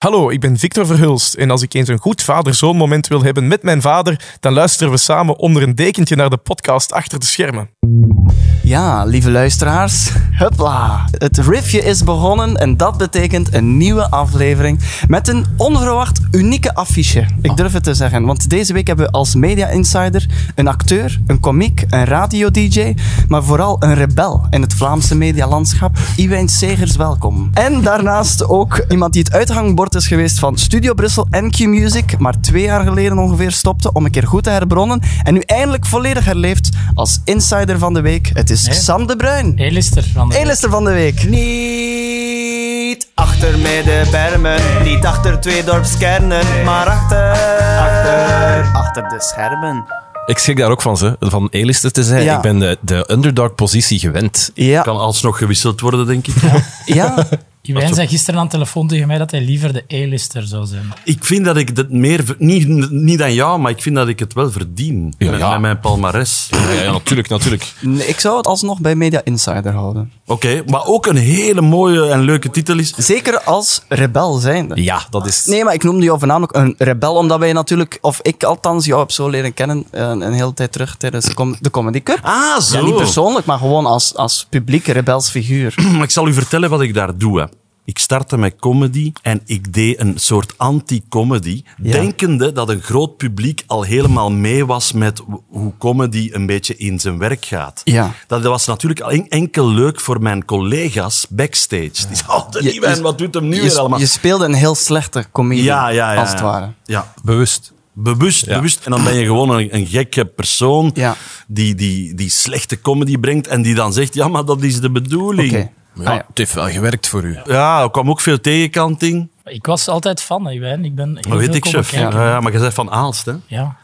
Hallo, ik ben Victor Verhulst en als ik eens een goed vader-zoon moment wil hebben met mijn vader, dan luisteren we samen onder een dekentje naar de podcast Achter de Schermen. Ja, lieve luisteraars, hupla. Het riffje is begonnen en dat betekent een nieuwe aflevering met een onverwacht unieke affiche. Ik durf het te zeggen, want deze week hebben we als media insider een acteur, een komiek, een radio-dj, maar vooral een rebel in het Vlaamse medialandschap. Iwijn Segers, welkom. En daarnaast ook iemand die het uithangbord is geweest van Studio Brussel en Q-Music, maar twee jaar geleden ongeveer stopte om een keer goed te herbronnen en nu eindelijk volledig herleeft als insider van de week. Het is Nee. Sam de Bruin. A-lister van de E-lister van de week. Niet achter mij de bermen, niet achter twee dorpskernen, maar achter, achter, achter de schermen. Ik schrik daar ook van, ze, van A-lister te zijn. Ja. Ik ben de, de underdog-positie gewend. Ja, Kan alsnog gewisseld worden, denk ik. ja. Iwijn zei gisteren aan de telefoon tegen mij dat hij liever de A-lister zou zijn. Ik vind dat ik dat meer... Niet, niet aan jou, maar ik vind dat ik het wel verdien. Ja, met, ja. met mijn palmares. Ja, ja, natuurlijk, natuurlijk. Nee, ik zou het alsnog bij Media Insider houden. Oké, maar ook een hele mooie en leuke titel is... Zeker als rebel zijnde. Ja, dat is... Nee, maar ik noemde jou voornamelijk een rebel, omdat wij natuurlijk, of ik althans, jou heb zo leren kennen eh, een hele tijd terug tijdens de com- de Comedy Cup. Ah, zo. Ja, niet persoonlijk, maar gewoon als, als publieke rebelsfiguur. Maar ik zal u vertellen wat ik daar doe. Hè. Ik startte met comedy en ik deed een soort anti-comedy, Ja. denkende dat een groot publiek al helemaal mee was met hoe comedy een beetje in zijn werk gaat. Ja. Dat was natuurlijk enkel leuk voor mijn collega's backstage. Die zeiden, oh, de Je- Iwijn, je- wat doet hem nu Je, weer allemaal? je speelde een heel slechte comedie, ja, ja, ja, als het ware. Ja, Bewust. Bewust, Ja. bewust. En dan ben je gewoon een, een gekke persoon Ja. die, die, die slechte comedy brengt en die dan zegt, ja, maar dat is de bedoeling. Oké. Ja, Ah, ja. Het heeft wel gewerkt voor u. Ja, er kwam ook veel tegenkanting. Ik was altijd fan, hè. Ik ben heel Dat veel weet ik, chef. Ja, maar je bent van Aalst, hè? Ja.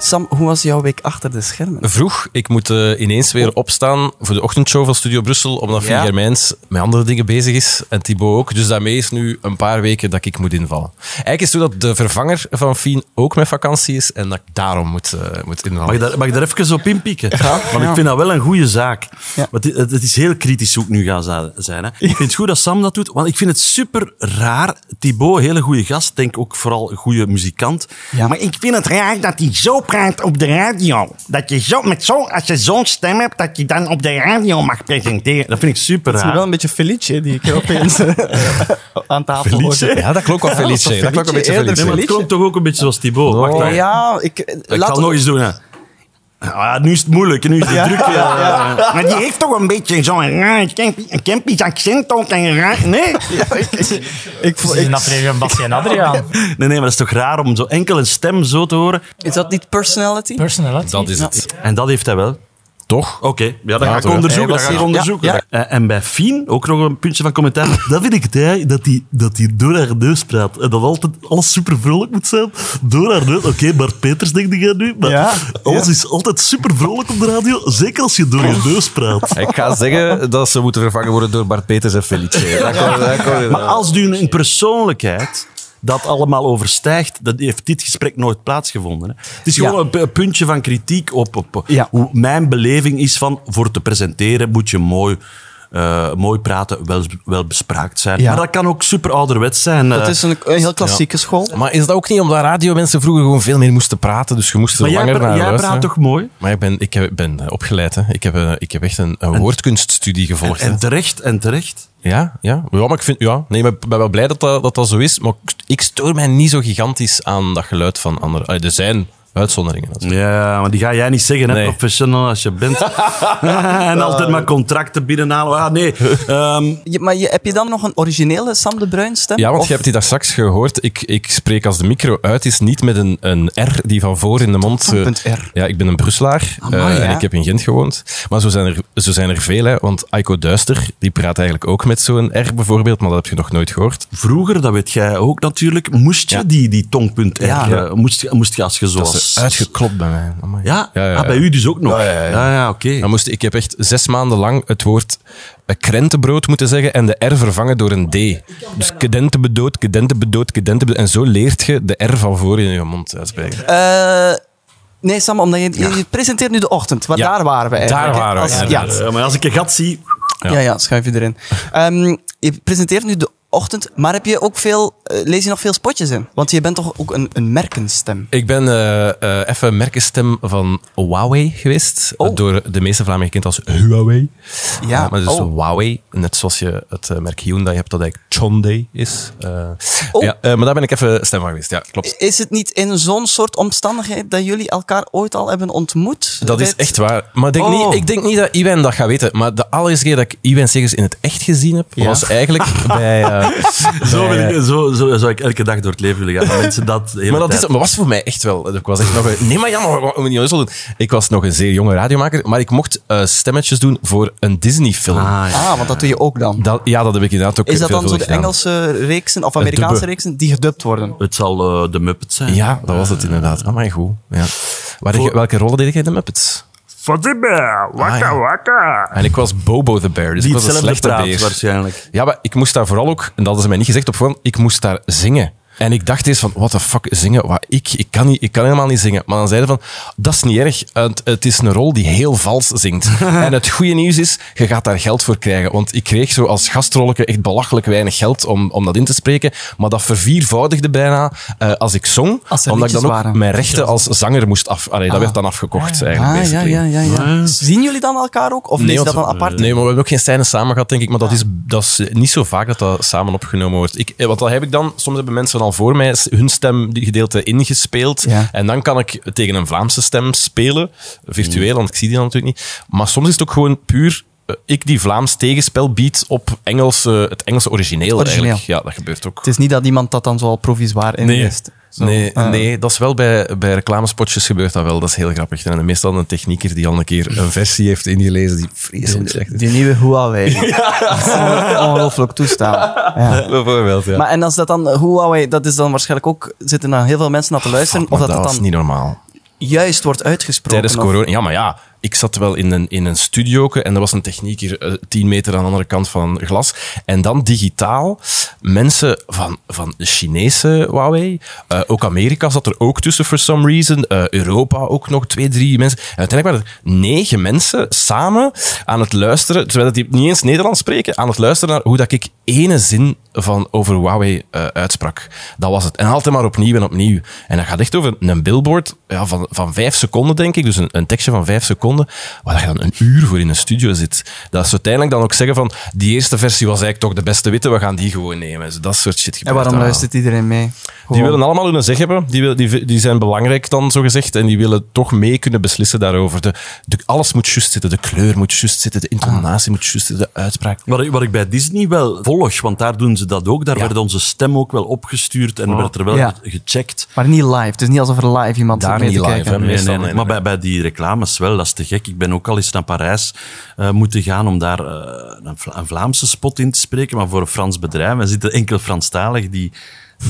Sam, hoe was jouw week achter de schermen? Vroeg, ik moet eh, ineens weer opstaan voor de ochtendshow van Studio Brussel, omdat Ja. Germijns met andere dingen bezig is en Thibaut ook. Dus daarmee is nu een paar weken dat ik moet invallen. Eigenlijk is het zo dat de vervanger van Fien ook met vakantie is en dat ik daarom moet, eh, moet invallen. Mag ik, daar, mag ik daar even op inpikken? Want ja. ik vind dat wel een goede zaak. Ja. Want het, het is heel kritisch hoe ik nu ga zijn. Hè. Ik vind het goed dat Sam dat doet, want ik vind het super raar. Thibaut, hele goede gast, denk ook vooral een goede muzikant. Ja. Maar ik vind het raar dat hij zo praat op de radio. Dat je zo, met zo, als je zo'n stem hebt, dat je dan op de radio mag presenteren. Dat vind ik super Het is wel raar. een beetje Felice die ik opeens aan tafel Felice? hoorde. Ja, dat klonk wel Felice. dat klonk een beetje Nee, maar Felice. het klonk toch ook een beetje zoals Thibaut. Wacht, Oh. wacht. Ja, ik... Ik laat- zal het nog eens doen. Hè. Ah, nu is het moeilijk, nu is het druk. Ja, Maar die heeft toch een beetje zo'n een Kempisch accent ook. En raar, nee? Ik, Het is een aflevering van Basje en Adriaan. Nee, nee, maar dat is toch raar om zo enkel een stem zo te horen. is dat niet personality? Personality. Dat is het. En dat heeft hij wel. Toch? Oké, ja, dat Ja, ga ik onderzoeken. Dat ga ik hier- onderzoeken. ja, Eh, En bij Fien, ook nog een puntje van commentaar. Dat vind ik het eigenlijk, dat hij dat die door haar neus praat. En dat altijd alles super vrolijk moet zijn. Door haar neus. Oké, Bart Peters denk jij nu. Maar Ja. alles Ja. is altijd super vrolijk op de radio. Zeker als je door je neus praat. Ik ga zeggen dat ze moeten vervangen worden door Bart Peters en Felice. Maar als u een persoonlijkheid dat allemaal overstijgt, dat heeft dit gesprek nooit plaatsgevonden. Hè. Het is gewoon Ja. een, puntje van kritiek op, op Ja. hoe mijn beleving is van voor te presenteren moet je mooi, eh, mooi praten, wel, wel bespraakt zijn. Ja. Maar dat kan ook super ouderwets zijn. Dat eh. is een, een heel klassieke school. Maar is dat ook niet omdat radiomensen vroeger gewoon veel meer moesten praten, dus je moest er maar jij, langer pra- naar jij luisteren? praat toch mooi? Maar ik ben, ik heb, ben eh, opgeleid. Hè. Ik, heb, ik heb echt een, een woordkunststudie gevolgd. En terecht, en terecht. Ja, ja. ja, maar ik vind, ja, nee, maar ik ben wel blij dat dat, dat, dat zo is. Maar ik- ik stoor mij niet zo gigantisch aan dat geluid van anderen. Allee, er zijn uitzonderingen. natuurlijk. Ja, maar die ga jij niet zeggen, hè, Nee. professional als je bent. en altijd maar contracten binnenhalen. Ah, nee. Ehm, Je- maar je, heb je dan nog een originele Sam de Bruin stem? Ja, want Of- je hebt die daar straks gehoord. Ik, ik spreek als de micro uit is niet met een, een R die van voor in de mond... eh, punt R. Ja, ik ben een Brusselaar Amai, eh, en ja. ik heb in Gent gewoond. Maar zo zijn er, zo zijn er veel, hè, want Aiko Duister die praat eigenlijk ook met zo'n R bijvoorbeeld, maar dat heb je nog nooit gehoord. Vroeger, dat weet jij ook natuurlijk, moest je Ja. die, die tongpunt R, Ja. eh, moest, je- moest je als je Dat zoals... uitgeklopt bij mij. Amai. Ja? Ja, ja, Ah, bij u dus ook nog? Ja, ja, ja. ja. oké. Dan moest, ik heb echt zes maanden lang het woord eh, krentenbrood moeten zeggen en de R vervangen door een D. Dus kedentebedood, kedentebedood, kedentebedood. En zo leert je de R van voor in je mond uitspreken. Eh, nee, Sam, omdat je, je presenteert nu de ochtend. Maar Ja, daar waren we eigenlijk. daar waren we, Als-. Ja, maar als ik een gat zie... Ja. ja, schuif je erin. Ehm, je presenteert nu de ochtend. Maar heb je ook veel, eh, lees je nog veel spotjes in? Want je bent toch ook een, een merkenstem? Ik ben eh, eh, even merkenstem van Huawei geweest. Oh. Door de meeste Vlamingen gekend als Huawei. Ja, maar dus oh. Huawei, net zoals je het merk Hyundai hebt, dat eigenlijk Hyundai is. Oh. ja, maar daar ben ik even stem van geweest. Ja, klopt. Is het niet in zo'n soort omstandigheid dat jullie elkaar ooit al hebben ontmoet? Dat is echt waar. Maar ik denk, Oh. niet, ik denk niet dat Iwan dat gaat weten. Maar de allereerste keer dat ik Iwan Segers in het echt gezien heb, Ja. was eigenlijk bij... Zo, wil ik, zo, zo zou ik elke dag door het leven willen gaan. Dat Mensen dat Maar dat is, maar was voor mij echt wel. Ik was echt nog een, nee, maar ja, maar we moeten niet doen. Ik was nog een zeer jonge radiomaker, maar ik mocht eh, stemmetjes doen voor een Disney-film. Ah, ja. Ah, want dat doe je ook dan. Dat, ja, dat heb ik inderdaad ook Is dat dan zo de. Engelse reeksen of Amerikaanse reeksen die gedubt worden? Het zal eh, de Muppets zijn. Ja, dat was het inderdaad. Ah, maar goed. Ja. Waar Voor- welke rollen deed jij in de Muppets? Fazibbe, wakka Ah, ja. wakka. En ik was Bobo the Bear, dus Die ik was een slechte praat beer. waarschijnlijk. Ja, maar ik moest daar vooral ook, en dat hadden ze mij niet gezegd op voorhand, ik moest daar zingen. En ik dacht eens van, what the fuck, zingen? Wat, ik, ik, kan niet, ik kan helemaal niet zingen. Maar dan zeiden van, dat is niet erg. Het, het is een rol die heel vals zingt. en het goede nieuws is, je gaat daar geld voor krijgen. Want ik kreeg zo als gastrolleke echt belachelijk weinig geld om, om dat in te spreken. Maar dat verviervoudigde bijna eh, als ik zong. Als omdat ik dan ook waren. mijn rechten als zanger moest af... Allee, dat werd dan afgekocht eigenlijk. Ah, ja, basically. ja, ja, ja. Zien jullie dan elkaar ook? Of je want- dat dan apart? Nee, maar we hebben ook geen scène samen gehad, denk ik. Maar dat is, dat is niet zo vaak dat dat samen opgenomen wordt. Ik, eh, want dat heb ik dan... Soms hebben mensen al voor mij hun stem die gedeelte ingespeeld. Ja. En dan kan ik tegen een Vlaamse stem spelen. Virtueel, want ik zie die dan natuurlijk niet. Maar soms is het ook gewoon puur... eh, Ik die Vlaams tegenspel bied op Engelse, het Engelse origineel, Origineel. eigenlijk. Ja, dat gebeurt ook. Het is niet dat iemand dat dan zo al provisoir inleest. Zo. Nee, Ah. nee, dat is wel bij, bij reclamespotjes gebeurt dat wel. Dat is heel grappig. En meestal een technieker die al een keer een versie heeft ingelezen die vreselijk slecht is. Die nieuwe Huawei. Dat is Ongelooflijk toestaan. Ja. Bijvoorbeeld, ja. Maar en als dat dan Huawei, dat is dan waarschijnlijk ook, zitten dan heel veel mensen naar te luisteren, of dat, dat was dan niet normaal. juist wordt uitgesproken. Tijdens of- corona. Ja, maar ja, ik zat wel in een, in een studio en er was een technieker eh, tien meter aan de andere kant van glas. En dan digitaal, mensen van, van Chinese Huawei, eh, ook Amerika zat er ook tussen for some reason, eh, Europa ook nog twee, drie mensen. En uiteindelijk waren er negen mensen samen aan het luisteren, terwijl dat die niet eens Nederlands spreken, aan het luisteren naar hoe dat ik ene zin van over Huawei eh, uitsprak. Dat was het. En altijd maar opnieuw en opnieuw. En dat gaat echt over een billboard ja, van, van vijf seconden, denk ik. Dus een, een tekstje van vijf seconden, waar je dan een uur voor in een studio zit. Dat ze uiteindelijk dan ook zeggen van, die eerste versie was eigenlijk toch de beste witte, we gaan die gewoon nemen. Dus dat soort shit En waarom luistert iedereen mee? Die willen allemaal hun zeg hebben. Die, wil- die, die zijn belangrijk dan, zo gezegd. En die willen toch mee kunnen beslissen daarover. De, de, alles moet juist zitten. De kleur moet juist zitten. De intonatie moet juist zitten. De uitspraak. Wat ik, wat ik bij Disney wel volg, want daar doen ze dat ook. Daar werd onze stem ook wel opgestuurd en werd er wel Ja. gecheckt. Maar niet live. Het is niet alsof er live iemand zit Daar mee niet te live, kijken. hè. Nee, nee, nee. nee, Maar bij, bij die reclames wel, dat is te gek. Ik ben ook al eens naar Parijs eh, moeten gaan om daar eh, een, Vla- een Vlaamse spot in te spreken, maar voor een Frans bedrijf. Er zitten enkel Franstaligen die,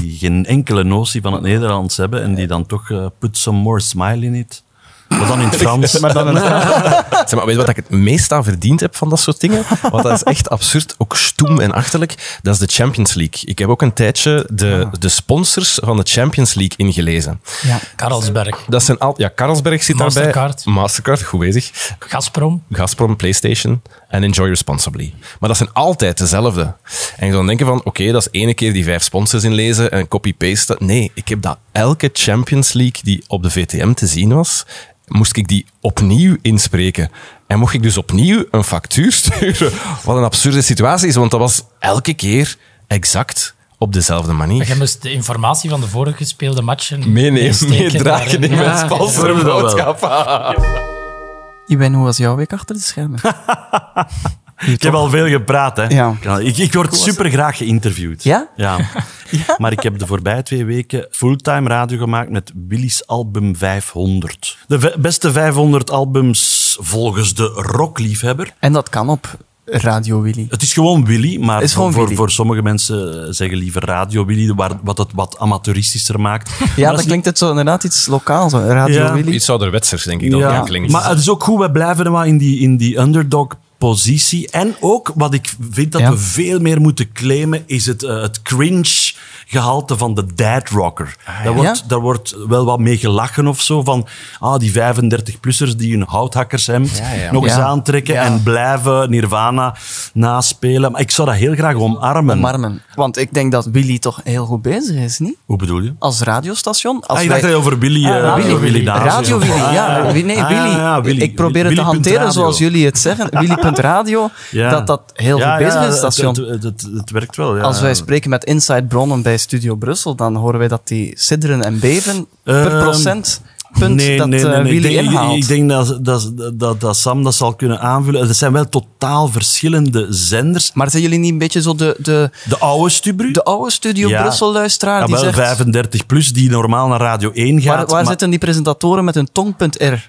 die geen enkele notie van het Nederlands hebben en die dan toch eh, put some more smile in it. Maar dan in het Frans. Maar dan. Zeg maar, weet je wat ik het meest aan verdiend heb van dat soort dingen? Want dat is echt absurd, ook stoem en achterlijk. Dat is de Champions League. Ik heb ook een tijdje de, de sponsors van de Champions League ingelezen. ja. Karlsberg, Dat zijn al, ja, Carlsberg zit Mastercard. daarbij. Mastercard, goed bezig. Gazprom. Gazprom, PlayStation en Enjoy Responsibly. Maar dat zijn altijd dezelfde. En je zou dan denken van, oké, dat is ene keer die vijf sponsors inlezen en copy-pasten. Nee, ik heb dat elke Champions League die op de VTM te zien was, moest ik die opnieuw inspreken. En mocht ik dus opnieuw een factuur sturen. Wat een absurde situatie is, want dat was elke keer exact op dezelfde manier. Je moest de informatie van de vorige gespeelde matchen Meenemen, meedragen in mijn Ja. sponsorboodschap. Iwan, hoe was jouw week achter de schermen? Ik heb al veel gepraat, hè. Ja. Ik, ik word super graag geïnterviewd. Ja? Ja. Maar ik heb de voorbije twee weken fulltime radio gemaakt met Willy's album 500. De beste 500 albums volgens de rockliefhebber. En dat kan op Radio Willy. Het is gewoon Willy, maar Is gewoon voor, Willy. voor sommige mensen eh, zeggen liever Radio Willy, waar, wat het wat amateuristischer maakt. Ja, dat dat klinkt het zo inderdaad iets lokaal, zo. Radio Ja. Willy. Iets ouderwetsers, denk ik dan. Ja, klinkt. maar het is ook goed, we blijven er maar in die, in die underdog-positie. En ook, wat ik vind dat Ja. we veel meer moeten claimen, is het, eh, het cringe gehalte van de dad rocker. daar, wordt, daar wordt wel wat mee gelachen of zo. Van ah, die 35-plussers die hun houthakkershemd Ja, ja. nog eens aantrekken Ja. en blijven Nirvana naspelen. Maar ik zou dat heel graag omarmen. Omarmen. Want ik denk dat Willy toch heel goed bezig is, niet? Hoe bedoel je? Als radiostation. Als Ah, ik wij- dacht dat je over Billy, eh, Ah, Radio Willy Willy. Radio Willy, Ah, ja. Wi- Nee, Ah, Willy. ja, Willy. Ik probeer het te Willy. hanteren Radio. zoals jullie het zeggen. Willy.radio, Ja. dat dat heel Ja, goed bezig ja, is, het- station. Het, het, het, het werkt wel, ja. Als wij spreken met inside bronnen bij Studio Brussel, dan horen wij dat die sidderen en beven per Ehm, procentpunt dat eh, Ik Willy denk, inhaalt. ik denk dat, dat, dat, dat Sam dat zal kunnen aanvullen. Het zijn wel totaal verschillende zenders. Maar zijn jullie niet een beetje zo de, de, De oude Stubru, de oude Studio Ja. Brussel-luisteraar ja, die wel zegt... 35 plus, die normaal naar Radio 1 gaat, Waar, waar maar zitten die presentatoren met hun tong.r?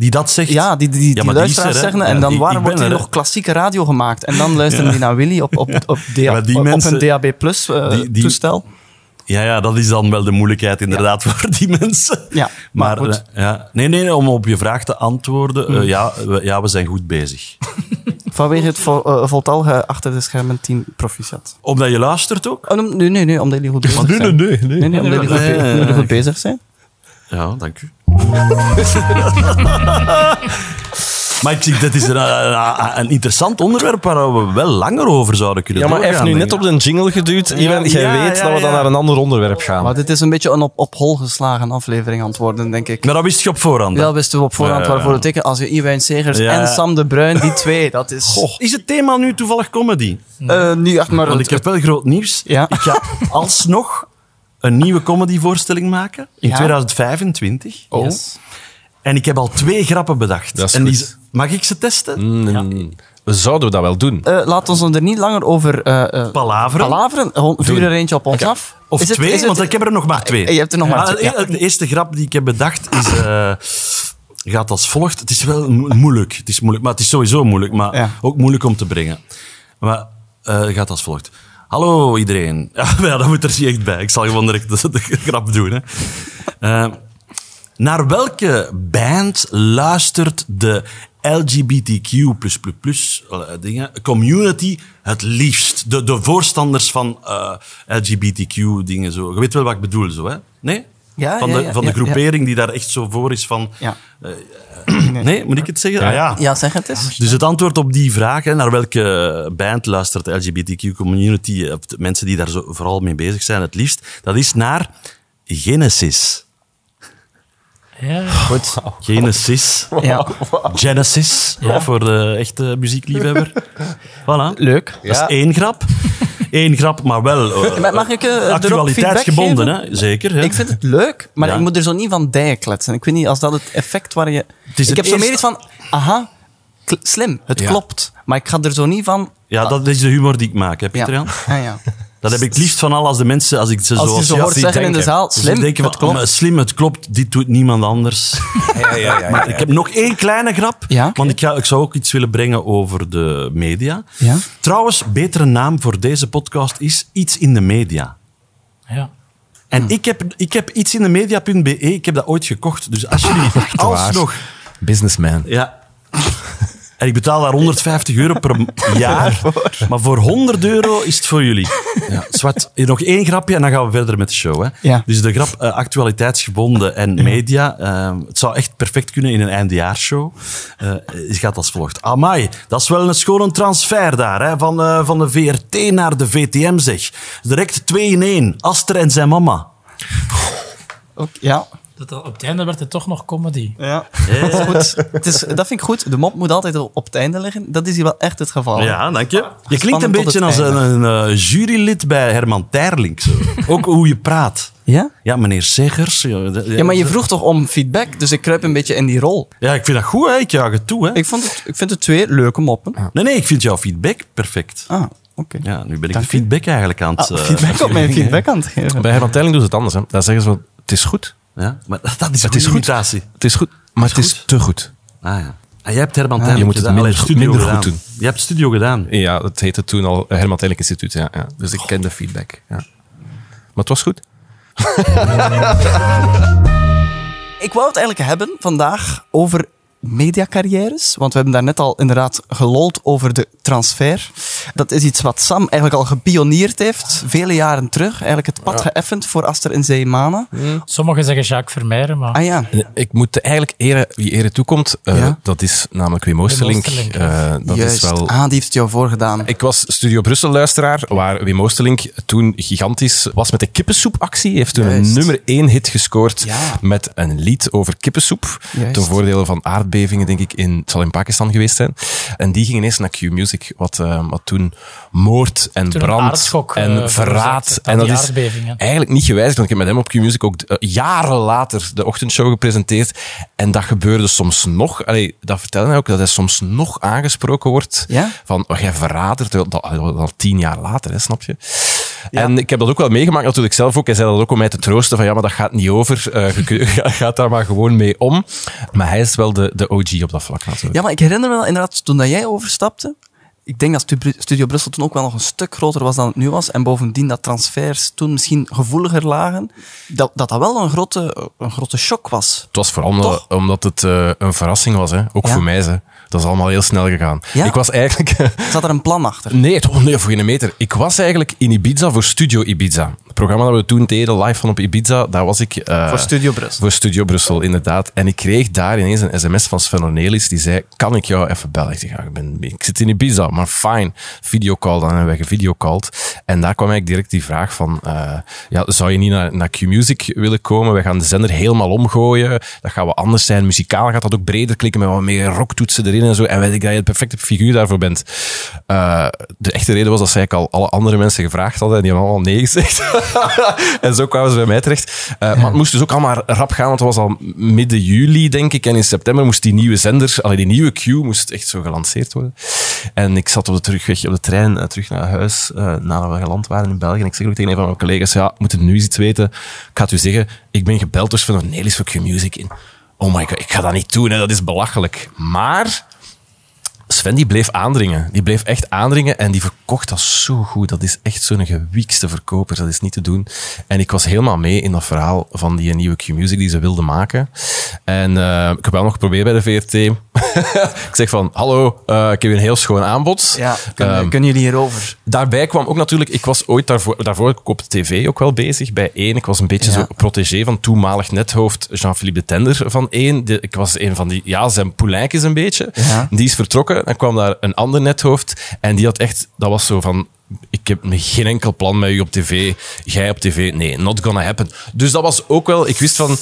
die dat zegt. Ja, die, die, die, Ja, luisteraars er, zeggen. En dan waar ik wordt er, nog klassieke radio gemaakt? En dan luisteren die naar Willy op, op, op, DA Maar die op mensen- een DAB Plus eh, Die- die- toestel. Ja, ja, dat is dan wel de moeilijkheid inderdaad voor die mensen. Ja, maar maar, goed. ja. nee, nee, om op je vraag te antwoorden, eh, ja, we, ja, we zijn goed bezig. Vanwege het vol, eh, voltallige achter de schermen team proficiat. Omdat je luistert ook? Oh, nee, nee, nee, nee, omdat jullie goed bezig zijn. nee, Nee, nee, omdat jullie Nee, goed bezig zijn. Ja, dank u. maar ik is een, een, een interessant onderwerp waar we wel langer over zouden kunnen Ja, maar hij heeft nu net op de jingle geduwd. Iwan, jij ja, weet ja, dat we dan ja. naar een ander onderwerp gaan. Maar dit is een beetje een op, op hol geslagen aflevering aan het worden, denk ik. Maar dat wist je op voorhand. Ja, wisten we op voorhand Ja. waarvoor het teken. Als je Iwijn Segers Ja. en Sam de Bruin, die twee, dat is... Is het thema nu toevallig comedy? Eh, niet echt maar... Want het- ik heb wel groot nieuws. Ja. Ik ga alsnog een nieuwe comedyvoorstelling maken in Ja. 2025. Yes. En ik heb al twee grappen bedacht. Dat is en die, goed. mag ik ze testen? Mm, We zouden dat wel doen. Eh, laat ons er niet langer over eh eh, Palaveren. palaveren. Vuur er eentje op ons af. Of Is twee, het- want ik heb er nog maar twee. Je hebt er nog maar twee, ja. De eerste grap die ik heb bedacht is... eh, gaat als volgt. Het is wel mo- moeilijk. Het is moeilijk, maar het is sowieso moeilijk. Maar Ja. ook moeilijk om te brengen. Maar eh gaat als volgt. Hallo iedereen. Ja, ja, dat moet er echt bij. Ik zal gewoon direct de, de grap doen. Hè. Eh, naar welke band luistert de LGBTQ eh, dingen, community het liefst? De, de voorstanders van eh, LGBTQ dingen zo. Je weet wel wat ik bedoel, zo hè? Nee? Ja, van ja, de, ja, van de ja, ja. groepering die daar echt zo voor is van... Ja. Nee, moet ik het zeggen? Ah, ja. ja, zeg het eens. Dus het antwoord op die vraag, hè, naar welke band luistert de LGBTQ-community, de mensen die daar zo vooral mee bezig zijn het liefst, dat is naar Genesis. Ja. Goed. Genesis. Ja. Genesis, voor de echte muziekliefhebber. Voilà. Leuk. Dat is één grap. Eén grap, maar wel Maar mag ik eh, actualiteitsgebonden. Hè? Zeker. Hè? Ik vind het leuk, maar Ja. ik moet er zo niet van dijen kletsen. Ik weet niet, als dat het effect waar je... ik het heb zo meer iets van, aha, slim, het Ja. klopt. Maar ik ga er zo niet van... Ja, dat is de humor die ik maak, Ja. Pieter Jan? Ah, ja. Dat heb ik liefst van al als de mensen, als ik ze Als je zoals zo hoort zie zeggen in de denken. zaal, Dus slim, denken het klopt. "Oh, slim, het klopt, dit doet niemand anders. Ja, ja, ja, Maar ik heb nog één kleine grap, Ja? want ik, ga, ik zou ook iets willen brengen over de media. Ja? Trouwens, betere naam voor deze podcast is Iets in de Media. ja. En ik, heb, ik heb iets in de media.be, ik heb dat ooit gekocht. Dus als jullie alsnog... Businessman. Ja. En ik betaal daar 150 euro per jaar. Maar voor 100 euro is het voor jullie. Ja, zwart. Hier Nog één grapje en dan gaan we verder met de show. Hè. Ja. Dus de grap eh, actualiteitsgebonden en media. eh, het zou echt perfect kunnen in een eindejaarsshow. Eh het gaat als volgt. Amai, dat is wel een schone transfer daar. Hè, van, eh, van de VRT naar de VTM zeg. Direct 2 in 1. Aster en zijn mama. Ook, ja. Dat, op het einde werd het toch nog comedy. Ja. Dat, is goed. Het is, dat vind ik goed. De mop moet altijd op het einde liggen. Dat is hier wel echt het geval. Ja, dank je. Je klinkt Spannend een beetje als een, einde. een eh, jurylid bij Herman Terlink. Zo. Ook hoe je praat. Ja? Ja, meneer Seggers. Ja, de- Ja, maar je vroeg toch om feedback, dus ik kruip een beetje in die rol. Ja, ik vind dat goed, hè. Ik jaag het toe, hè. Ik, vond het, ik vind het twee leuke moppen. Nee, nee, ik vind jouw feedback perfect. Ah, oké. Ja, nu ben ik Dank de feedback eigenlijk aan het... Ah, eh, feedback op mijn feedback aan het geven. Bij Herman Telling doen ze het anders. Hè. Daar zeggen ze van, het is goed. Ja, maar dat is Het een is goed. imitatie. Het is goed, maar het is te goed. Ah, ja. En jij hebt Herman Terlink je moet het gedaan. minder studio minder goed doen. Je hebt studio gedaan. Ja, dat heette toen al Herman Telling Instituut. Ja, ja. Dus ik ken de feedback. Ja. Maar het was goed. Ik wou het eigenlijk hebben vandaag over mediacarrières. Want we hebben daarnet al inderdaad gelold over de transfer. Dat is iets wat Sam eigenlijk al gepioneerd heeft, vele jaren terug. Eigenlijk het pad geëffend voor Aster en Zeemana. Sommigen zeggen Jacques Vermeijeren, maar Ah ja, Ik moet eigenlijk ere, wie ere toekomt, eh, Ja. dat is namelijk Wim Oosterlink. Eh, dat juist. is wel... Ah, die heeft het jou voorgedaan. Ik was Studio Brussel luisteraar, waar Wim Oosterlink toen gigantisch was met de kippensoepactie. Hij heeft toen Juist. een nummer één hit gescoord Ja. met een lied over kippensoep. Juist. Ten voordele van aardbevingen, denk ik, in, het zal in Pakistan geweest zijn. En die ging ineens naar Q-Music, wat, eh, wat toen moord en Toen brand aardschok, eh, en verraad. En dat is aardbevingen. eigenlijk niet gewijzigd, want ik heb met hem op Q-Music ook eh, jaren later de ochtendshow gepresenteerd. En dat gebeurde soms nog, allee, dat vertelde hij ook, dat hij soms nog aangesproken wordt Ja? van, oh, jij dat, dat al tien jaar later, hè, snap je? En ik heb dat ook wel meegemaakt natuurlijk zelf ook. Hij zei dat ook om mij te troosten van, ja, maar dat gaat niet over. Je gaat daar maar gewoon mee om. Maar hij is wel de, de OG op dat vlak natuurlijk. Ja, maar ik herinner me wel inderdaad, toen dat jij overstapte, ik denk dat Stu- Studio Brussel toen ook wel nog een stuk groter was dan het nu was. En bovendien dat transfers toen misschien gevoeliger lagen. Dat dat, dat wel een grote, een grote shock was. Het was vooral omdat, omdat het eh, een verrassing was, hè. ook Ja. voor mij. Hè. Dat is allemaal heel snel gegaan. Ja. Ik was eigenlijk... Zat er een plan achter? Nee, toch nee, voor geen meter. Ik was eigenlijk in Ibiza voor Studio Ibiza. Het programma dat we toen deden, live van op Ibiza, daar was ik... eh, Voor Studio Brussel. Voor Studio Brussel, inderdaad. En ik kreeg daar ineens een sms van Sven Ornelis, die zei, kan ik jou even bellen? Ik zeg, ja, ik, ben, ik zit in Ibiza, maar fijn. Videocall, dan hebben wij gevideocalled. En daar kwam eigenlijk direct die vraag van, eh, ja, zou je niet naar, naar Q-Music willen komen? We gaan de zender helemaal omgooien. Dat gaat wat anders zijn. Muzikaal gaat dat ook breder klikken, met wat meer rocktoetsen erin en zo. En weet ik dat je de perfecte figuur daarvoor bent. Eh, de echte reden was dat zij al alle andere mensen gevraagd hadden en die hebben allemaal nee gezegd. en zo kwamen ze bij mij terecht. Eh, Maar het moest dus ook allemaal rap gaan, want het was al midden juli, denk ik. En in september moest die nieuwe zender, die nieuwe Q, moest echt zo gelanceerd worden. En ik zat op de terugweg op de trein eh, terug naar huis, nadat we geland waren in België. En ik zeg ook tegen een van mijn collega's, ja, moet nu eens iets weten? Ik ga het u zeggen, ik ben gebeld door Sven Ornelis voor Q-Music in. Oh my god, ik ga dat niet doen, dat is belachelijk. Maar Sven bleef aandringen. Die bleef echt aandringen en die verkocht dat zo goed. Dat is echt zo'n gewiekste verkoper. Dat is niet te doen. En ik was helemaal mee in dat verhaal van die nieuwe Q-Music die ze wilden maken. En eh, ik heb wel nog geprobeerd bij de VRT. ik zeg van, hallo, eh, ik heb een heel schoon aanbod. Ja, kunnen, Ehm, kunnen jullie hierover? Daarbij kwam ook natuurlijk, ik was ooit daarvoor, daarvoor op de tv ook wel bezig bij één. Ik was een beetje Ja. zo protégé van toenmalig nethoofd Jean-Philippe de Tender van één. De- ik was een van die, ja, zijn poelijkjes een beetje. Ja. Die is vertrokken. Dan kwam daar een ander nethoofd en die had echt, dat was zo van, ik heb geen enkel plan met u op tv. Jij op tv, nee, not gonna happen. Dus dat was ook wel, ik wist van,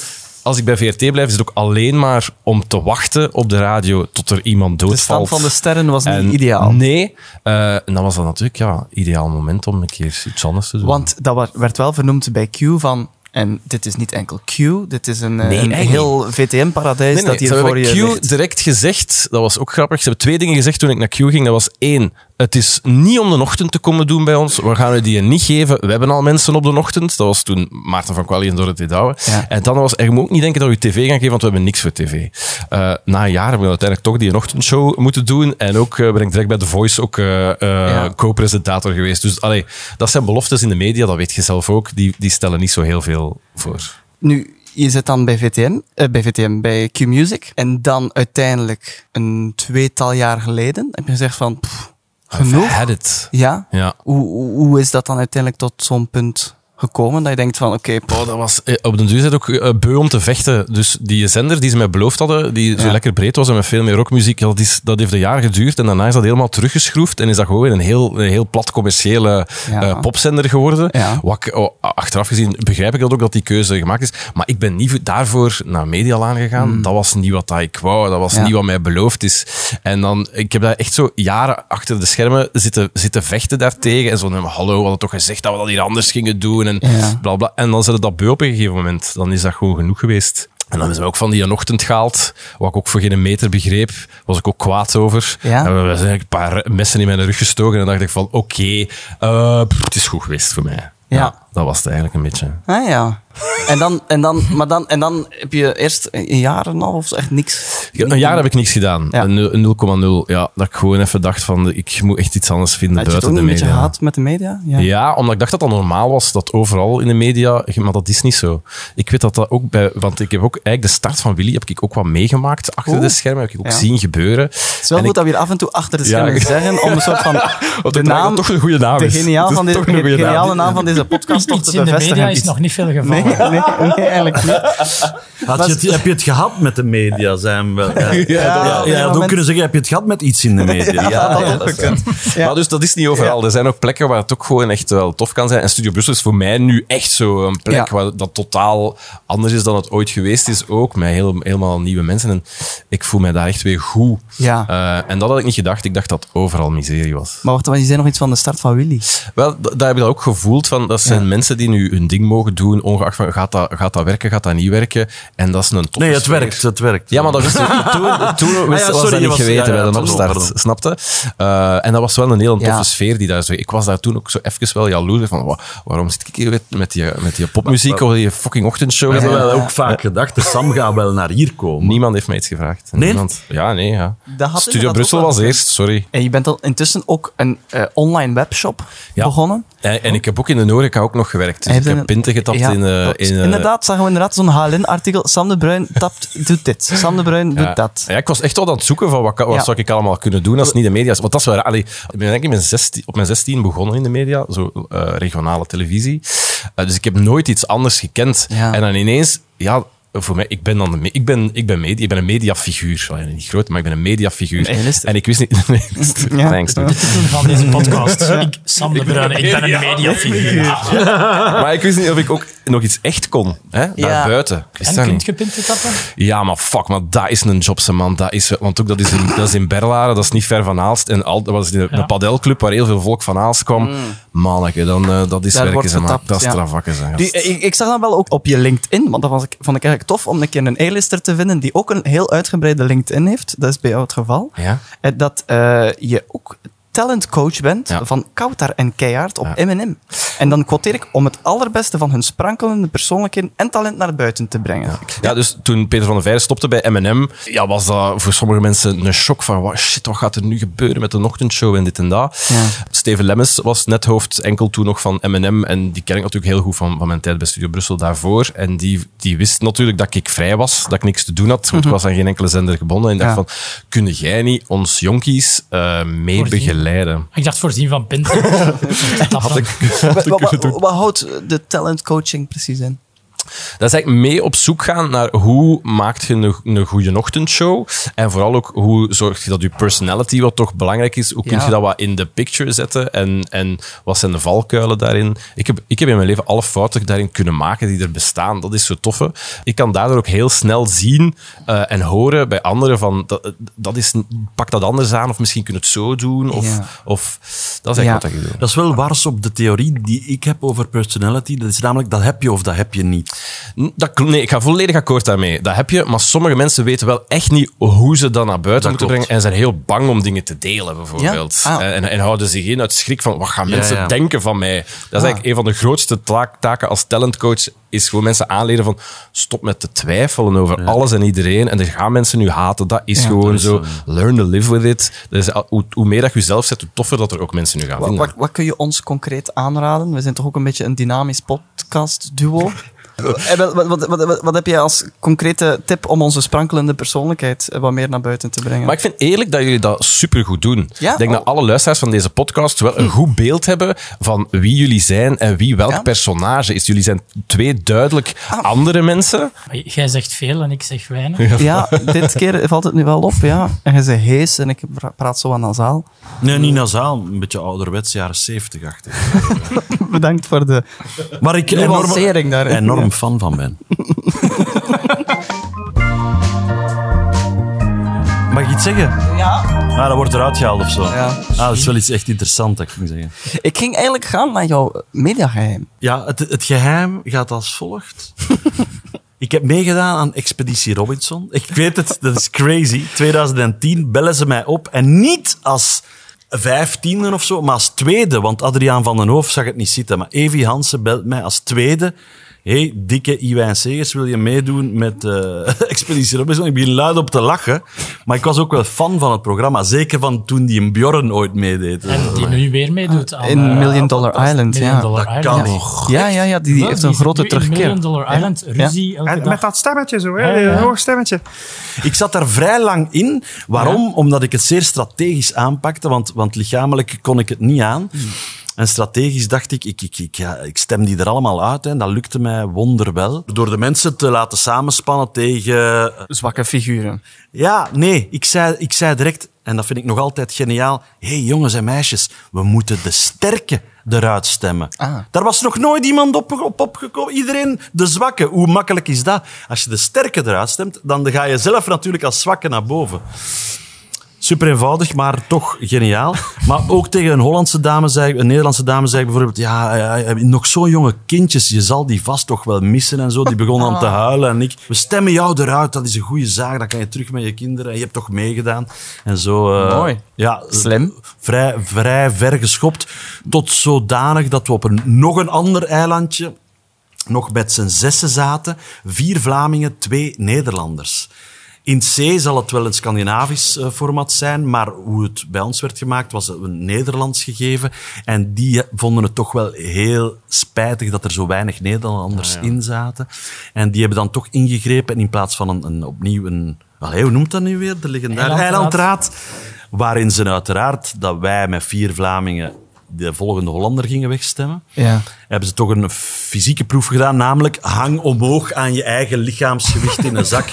als ik bij VRT blijf, is het ook alleen maar om te wachten op de radio tot er iemand De doodvalt. stand van de sterren was niet ideaal. Nee, eh, en dan was dat natuurlijk ja, ideaal moment om een keer iets anders te doen. Want dat werd wel vernoemd bij Q van... En dit is niet enkel Q, dit is een, Nee, een heel VTM-paradijs Nee, nee, dat hier voor je Q ligt. direct gezegd, dat was ook grappig. Ze hebben twee dingen gezegd toen ik naar Q ging. Dat was één, het is niet om de ochtend te komen doen bij ons. We gaan u die niet geven. We hebben al mensen op de ochtend. Dat was toen Maarten van Kwalli en Dorothee Douwe. Ja. En dan was, je moet ook niet denken dat we tv gaan geven, want we hebben niks voor tv. Eh, na een jaar hebben we uiteindelijk toch die ochtendshow moeten doen. En ook eh, ben ik direct bij The Voice ook eh, Ja. co-presentator geweest. Dus allee, dat zijn beloftes in de media, dat weet je zelf ook. Die, die stellen niet zo heel veel voor. Nu, je zit dan bij VTM, eh, bij VTM, bij Q Music. En dan uiteindelijk, een tweetal jaar geleden, heb je gezegd van, pff, genoeg. I've had it. Ja? Ja. Hoe, hoe, hoe is dat dan uiteindelijk tot zo'n punt gekomen? Dat je denkt van, oké, Oh, dat was eh, op den duur zit ook eh, beu om te vechten. Dus die zender die ze mij beloofd hadden, die zo lekker breed was en met veel meer rockmuziek, dat, is, dat heeft een jaar geduurd. En daarna is dat helemaal teruggeschroefd en is dat gewoon een heel, een heel plat commerciële Ja. eh, popzender geworden. Ja. Wat ik, oh, achteraf gezien begrijp ik dat ook, dat die keuze gemaakt is. Maar ik ben niet voor- daarvoor naar Medialaan gegaan. Dat was niet wat ik wou. Dat was niet wat mij beloofd is. En dan, ik heb daar echt zo jaren achter de schermen zitten, zitten vechten daartegen. En zo, hallo, we hadden toch gezegd dat we dat hier anders gingen doen. En Ja. bla bla. En dan zet het dat beu op een gegeven moment. Dan is dat gewoon genoeg geweest. En dan zijn we ook van die een ochtend gehaald, wat ik ook voor geen meter begreep, was ik ook kwaad over. Ja? En we zijn een paar messen in mijn rug gestoken en dacht ik van, oké, eh, het is goed geweest voor mij. ja. Dat was het eigenlijk een beetje. Ah ja. En dan, en dan, maar dan, en dan heb je eerst een jaar en een half of zo echt niks. Een jaar heb ik niks gedaan. Ja. Een nul- een 0,0. Ja, dat ik gewoon even dacht van, ik moet echt iets anders vinden Had je het ook buiten een de beetje media. gehad met de media? Ja. Ja, omdat ik dacht dat dat normaal was, dat overal in de media, maar dat is niet zo. Ik weet dat dat ook bij, want ik heb ook eigenlijk de start van Willy heb ik ook wat meegemaakt achter Oeh. de schermen, heb ik ook Ja. zien gebeuren. Het is wel En goed ik- dat we hier af en toe achter de Ja. schermen zeggen om een soort van de dacht naam, toch een goede naam de is. geniaal Het is van goede geniale naam van deze podcast Iets te in de media is nog niet veel gevallen. Nee, nee, nee, eigenlijk niet. Had je het, heb je het gehad met de media? Zijn we, ja, ja, moment- kunnen zeggen, heb je het gehad met iets in de media? Ja, dat. Ja. Maar dus dat is niet overal. Er zijn ook plekken waar het ook gewoon echt wel tof kan zijn. En Studio Brussel is voor mij nu echt zo een plek Ja. waar dat totaal anders is dan het ooit geweest is. Ook met heel, helemaal nieuwe mensen. En ik voel mij daar echt weer goed. Ja. Eh, en dat had ik niet gedacht. Ik dacht dat overal miserie was. Maar wacht, want je zei nog iets van de start van Willy. Wel, daar heb ik dat ook gevoeld van. Dat zijn Ja. Mensen die nu hun ding mogen doen, ongeacht van gaat dat, gaat dat werken, gaat dat niet werken. En dat is een toffe Nee, het sfeer. werkt, het werkt. Ja, maar dat wist ik toen, toen wist, ja, was sorry, dat niet was- geweten ja, ja, bij de opstart, snapte? Eh, en dat was wel een heel toffe Ja. sfeer die daar zo... Ik was daar toen ook zo even wel jaloers van, wa- waarom zit ik hier met- met die, met die popmuziek of die fucking ochtendshow? We hebben ook vaak gedacht, de Sam gaat wel naar hier komen. Niemand heeft mij iets gevraagd. Nee? Niemand. Ja, nee, ja. Studio Brussel was eerst, sorry. En je bent al intussen ook een eh, online webshop Ja. begonnen. En, en ik heb ook in de Noreca ook nog gewerkt. Dus ik heb pinten getapt Ja, in... dat- in eh, inderdaad, zagen we inderdaad zo'n HLN-artikel. Sam de Bruin tapt, doet dit. Sam de Bruin doet Ja. dat. Ja, ik was echt wel aan het zoeken van wat, wat zou ik allemaal kunnen doen als het niet de media is. Want dat is wel... Allee, ik ben denk ik in mijn 16 op mijn 16 begonnen in de media, zo eh, regionale televisie. Dus ik heb nooit iets anders gekend. En dan ineens, ja, voor mij, ik ben dan de ik ben, ik ben media, ik ben een mediafiguur. Niet groot, maar ik ben een mediafiguur. En ik wist niet... Nee, Ja. Thanks, titel van deze podcast. Ik, Sam de Bruyne, ik ben een mediafiguur. Maar ik wist niet of ik ook nog iets echt kon, hè, Ja. daarbuiten. En dat kunt je pinten tappen? Ja, maar fuck, maar dat is een job, ze, man. Dat is, want ook dat is in, dat is in Berlaren, dat is niet ver van Aalst. En al, dat was een, Ja. een padelclub waar heel veel volk van Aalst kwam. Manneke, dan, eh, dat is Daar werken, ze, man. getapt, Dat is ja. Die, ik, ik zag dat wel ook op je LinkedIn, want dat was ik, vond ik eigenlijk tof om een keer een A-lister te vinden die ook een heel uitgebreide LinkedIn heeft. Dat is bij jou het geval. Ja? Eh, Dat eh, je ook talentcoach bent van Koutar en Keihard op. M&M. En dan quoteer ik om het allerbeste van hun sprankelende persoonlijkheden en talent naar buiten te brengen. Ja, dus toen Peter van der Veijren stopte bij M&M, ja, was dat voor sommige mensen een shock van, wat, shit, wat gaat er nu gebeuren met de ochtendshow en dit en dat. Ja. Steven Lemmens was net hoofd enkel toen nog van M&M en die ken ik natuurlijk heel goed van, van mijn tijd bij Studio Brussel daarvoor. En die, die wist natuurlijk dat ik vrij was, dat ik niks te doen had, want ik was aan geen enkele zender gebonden. En ik dacht Mhm. Ja. van, kun jij niet ons jonkies eh mee Voorzien. Ik dacht voorzien van pinten. Tappen. Wat, wat, wat, wat houdt de talentcoaching precies in? Dat is eigenlijk mee op zoek gaan naar hoe maakt je een, een goede ochtendshow. En vooral ook hoe zorg je dat je personality, wat toch belangrijk is, hoe kun je dat wat in de picture zetten en, en wat zijn de valkuilen daarin. Ik heb, ik heb in mijn leven alle fouten daarin kunnen maken die er bestaan. Dat is zo toffe. Ik kan daardoor ook heel snel zien eh, en horen bij anderen van dat, dat is, pak dat anders aan of misschien kun je het zo doen. Of, Ja. of dat is eigenlijk Ja. wat ik doe. Dat is wel wars op de theorie die ik heb over personality. Dat is namelijk, dat heb je of dat heb je niet. Dat, nee, ik ga volledig akkoord daarmee. Dat heb je, maar sommige mensen weten wel echt niet hoe ze dat naar buiten moeten klopt. brengen en zijn heel bang om dingen te delen, bijvoorbeeld. Ja? Ah. En, en houden zich in uit schrik van, wat gaan Ja, mensen ja. denken van mij? Dat is eigenlijk een van de grootste taken als talentcoach, is gewoon mensen aanleren van, stop met te twijfelen over alles en iedereen. En er gaan mensen nu haten, dat is gewoon dat is zo. Learn to live with it. Dus, al- hoe, hoe meer dat je jezelf zet, hoe toffer dat er ook mensen nu gaan Wat, wat, wat kun je ons concreet aanraden? We zijn toch ook een beetje een dynamisch podcast-duo. Eh, wat, wat, wat, wat, wat heb je als concrete tip om onze sprankelende persoonlijkheid eh, wat meer naar buiten te brengen? Maar ik vind eerlijk dat jullie dat supergoed doen. Ja? Ik denk Oh. dat alle luisteraars van deze podcast wel een goed beeld hebben van wie jullie zijn en wie welk Ja? personage is. Jullie zijn twee duidelijk andere mensen. Maar Jij zegt veel en ik zeg weinig. Ja, dit keer valt het nu wel op, ja. En je zei hees en ik pra- praat zo aan nasaal. Nee, niet nasaal. Een beetje ouderwets, jaren 70 achter. Bedankt voor de Waar ik daarin. enorm fan van ben. Mag ik iets zeggen? Ja. Ah, dat wordt eruit gehaald of zo. Ja. Ah, dat is wel iets echt interessants, dat ik ging zeggen. Ik ging eigenlijk gaan naar jouw mediageheim. Ja, het, het geheim gaat als volgt. Ik heb meegedaan aan Expeditie Robinson. Ik weet het, dat is crazy. 2010 bellen ze mij op en niet als vijftiende of zo, maar als tweede, want Adriaan van den Hoof zag het niet zitten. Maar Evi Hansen belt mij als tweede. Hey, dikke Iwijn Segers, wil je meedoen met eh Expeditie Robinson? Ik begin luid op te lachen, maar ik was ook wel fan van het programma. Zeker van toen die een Bjorn ooit meedeed. En die nu weer meedoet aan... In eh, Million Dollar Island, Million ja. Dollar Dat Island. kan Ja. Ja, ja, ja, die, heeft een grote terugkeer. Million Dollar Island, ruzie elke En dag. met dat stemmetje zo, hè? Ja, ja. Een hoog stemmetje. Ik zat daar vrij lang in. Waarom? Omdat ik het zeer strategisch aanpakte, want, want lichamelijk kon ik het niet aan. En strategisch dacht ik, ik, ik, ik, ja, ik stem die er allemaal uit. Hè, en dat lukte mij wonderwel. Door de mensen te laten samenspannen tegen... Zwakke figuren. Ja, nee, ik zei, ik zei direct, en dat vind ik nog altijd geniaal. Hé hey, jongens en meisjes, we moeten de sterke eruit stemmen. Ah. Daar was nog nooit iemand op, op opgekomen. Iedereen de zwakke. Hoe makkelijk is dat? Als je de sterke eruit stemt, dan ga je zelf natuurlijk als zwakke naar boven. Super eenvoudig, maar toch geniaal. Maar ook tegen een Hollandse dame zei een Nederlandse dame zei ik bijvoorbeeld, ja, ja, ja, nog zo jonge kindjes, je zal die vast toch wel missen en zo. Die begon dan te huilen en ik, we stemmen jou eruit, dat is een goede zaak, dan kan je terug met je kinderen. En je hebt toch meegedaan. En zo. eh, Mooi. Ja, Slim. Vrij, vrij ver geschopt, tot zodanig dat we op een, nog een ander eilandje nog met z'n zessen zaten. Vier Vlamingen, twee Nederlanders. In C zal het wel een Scandinavisch eh, format zijn, maar hoe het bij ons werd gemaakt was een Nederlands gegeven. En die vonden het toch wel heel spijtig dat er zo weinig Nederlanders in zaten. En die hebben dan toch ingegrepen en in plaats van een, een opnieuw een... Allee, hoe noemt dat nu weer? De Eilandraad. eilandraad. Waarin ze uiteraard, dat wij met vier Vlamingen de volgende Hollander gingen wegstemmen Ja. hebben ze toch een fysieke proef gedaan, namelijk hang omhoog aan je eigen lichaamsgewicht in een zak.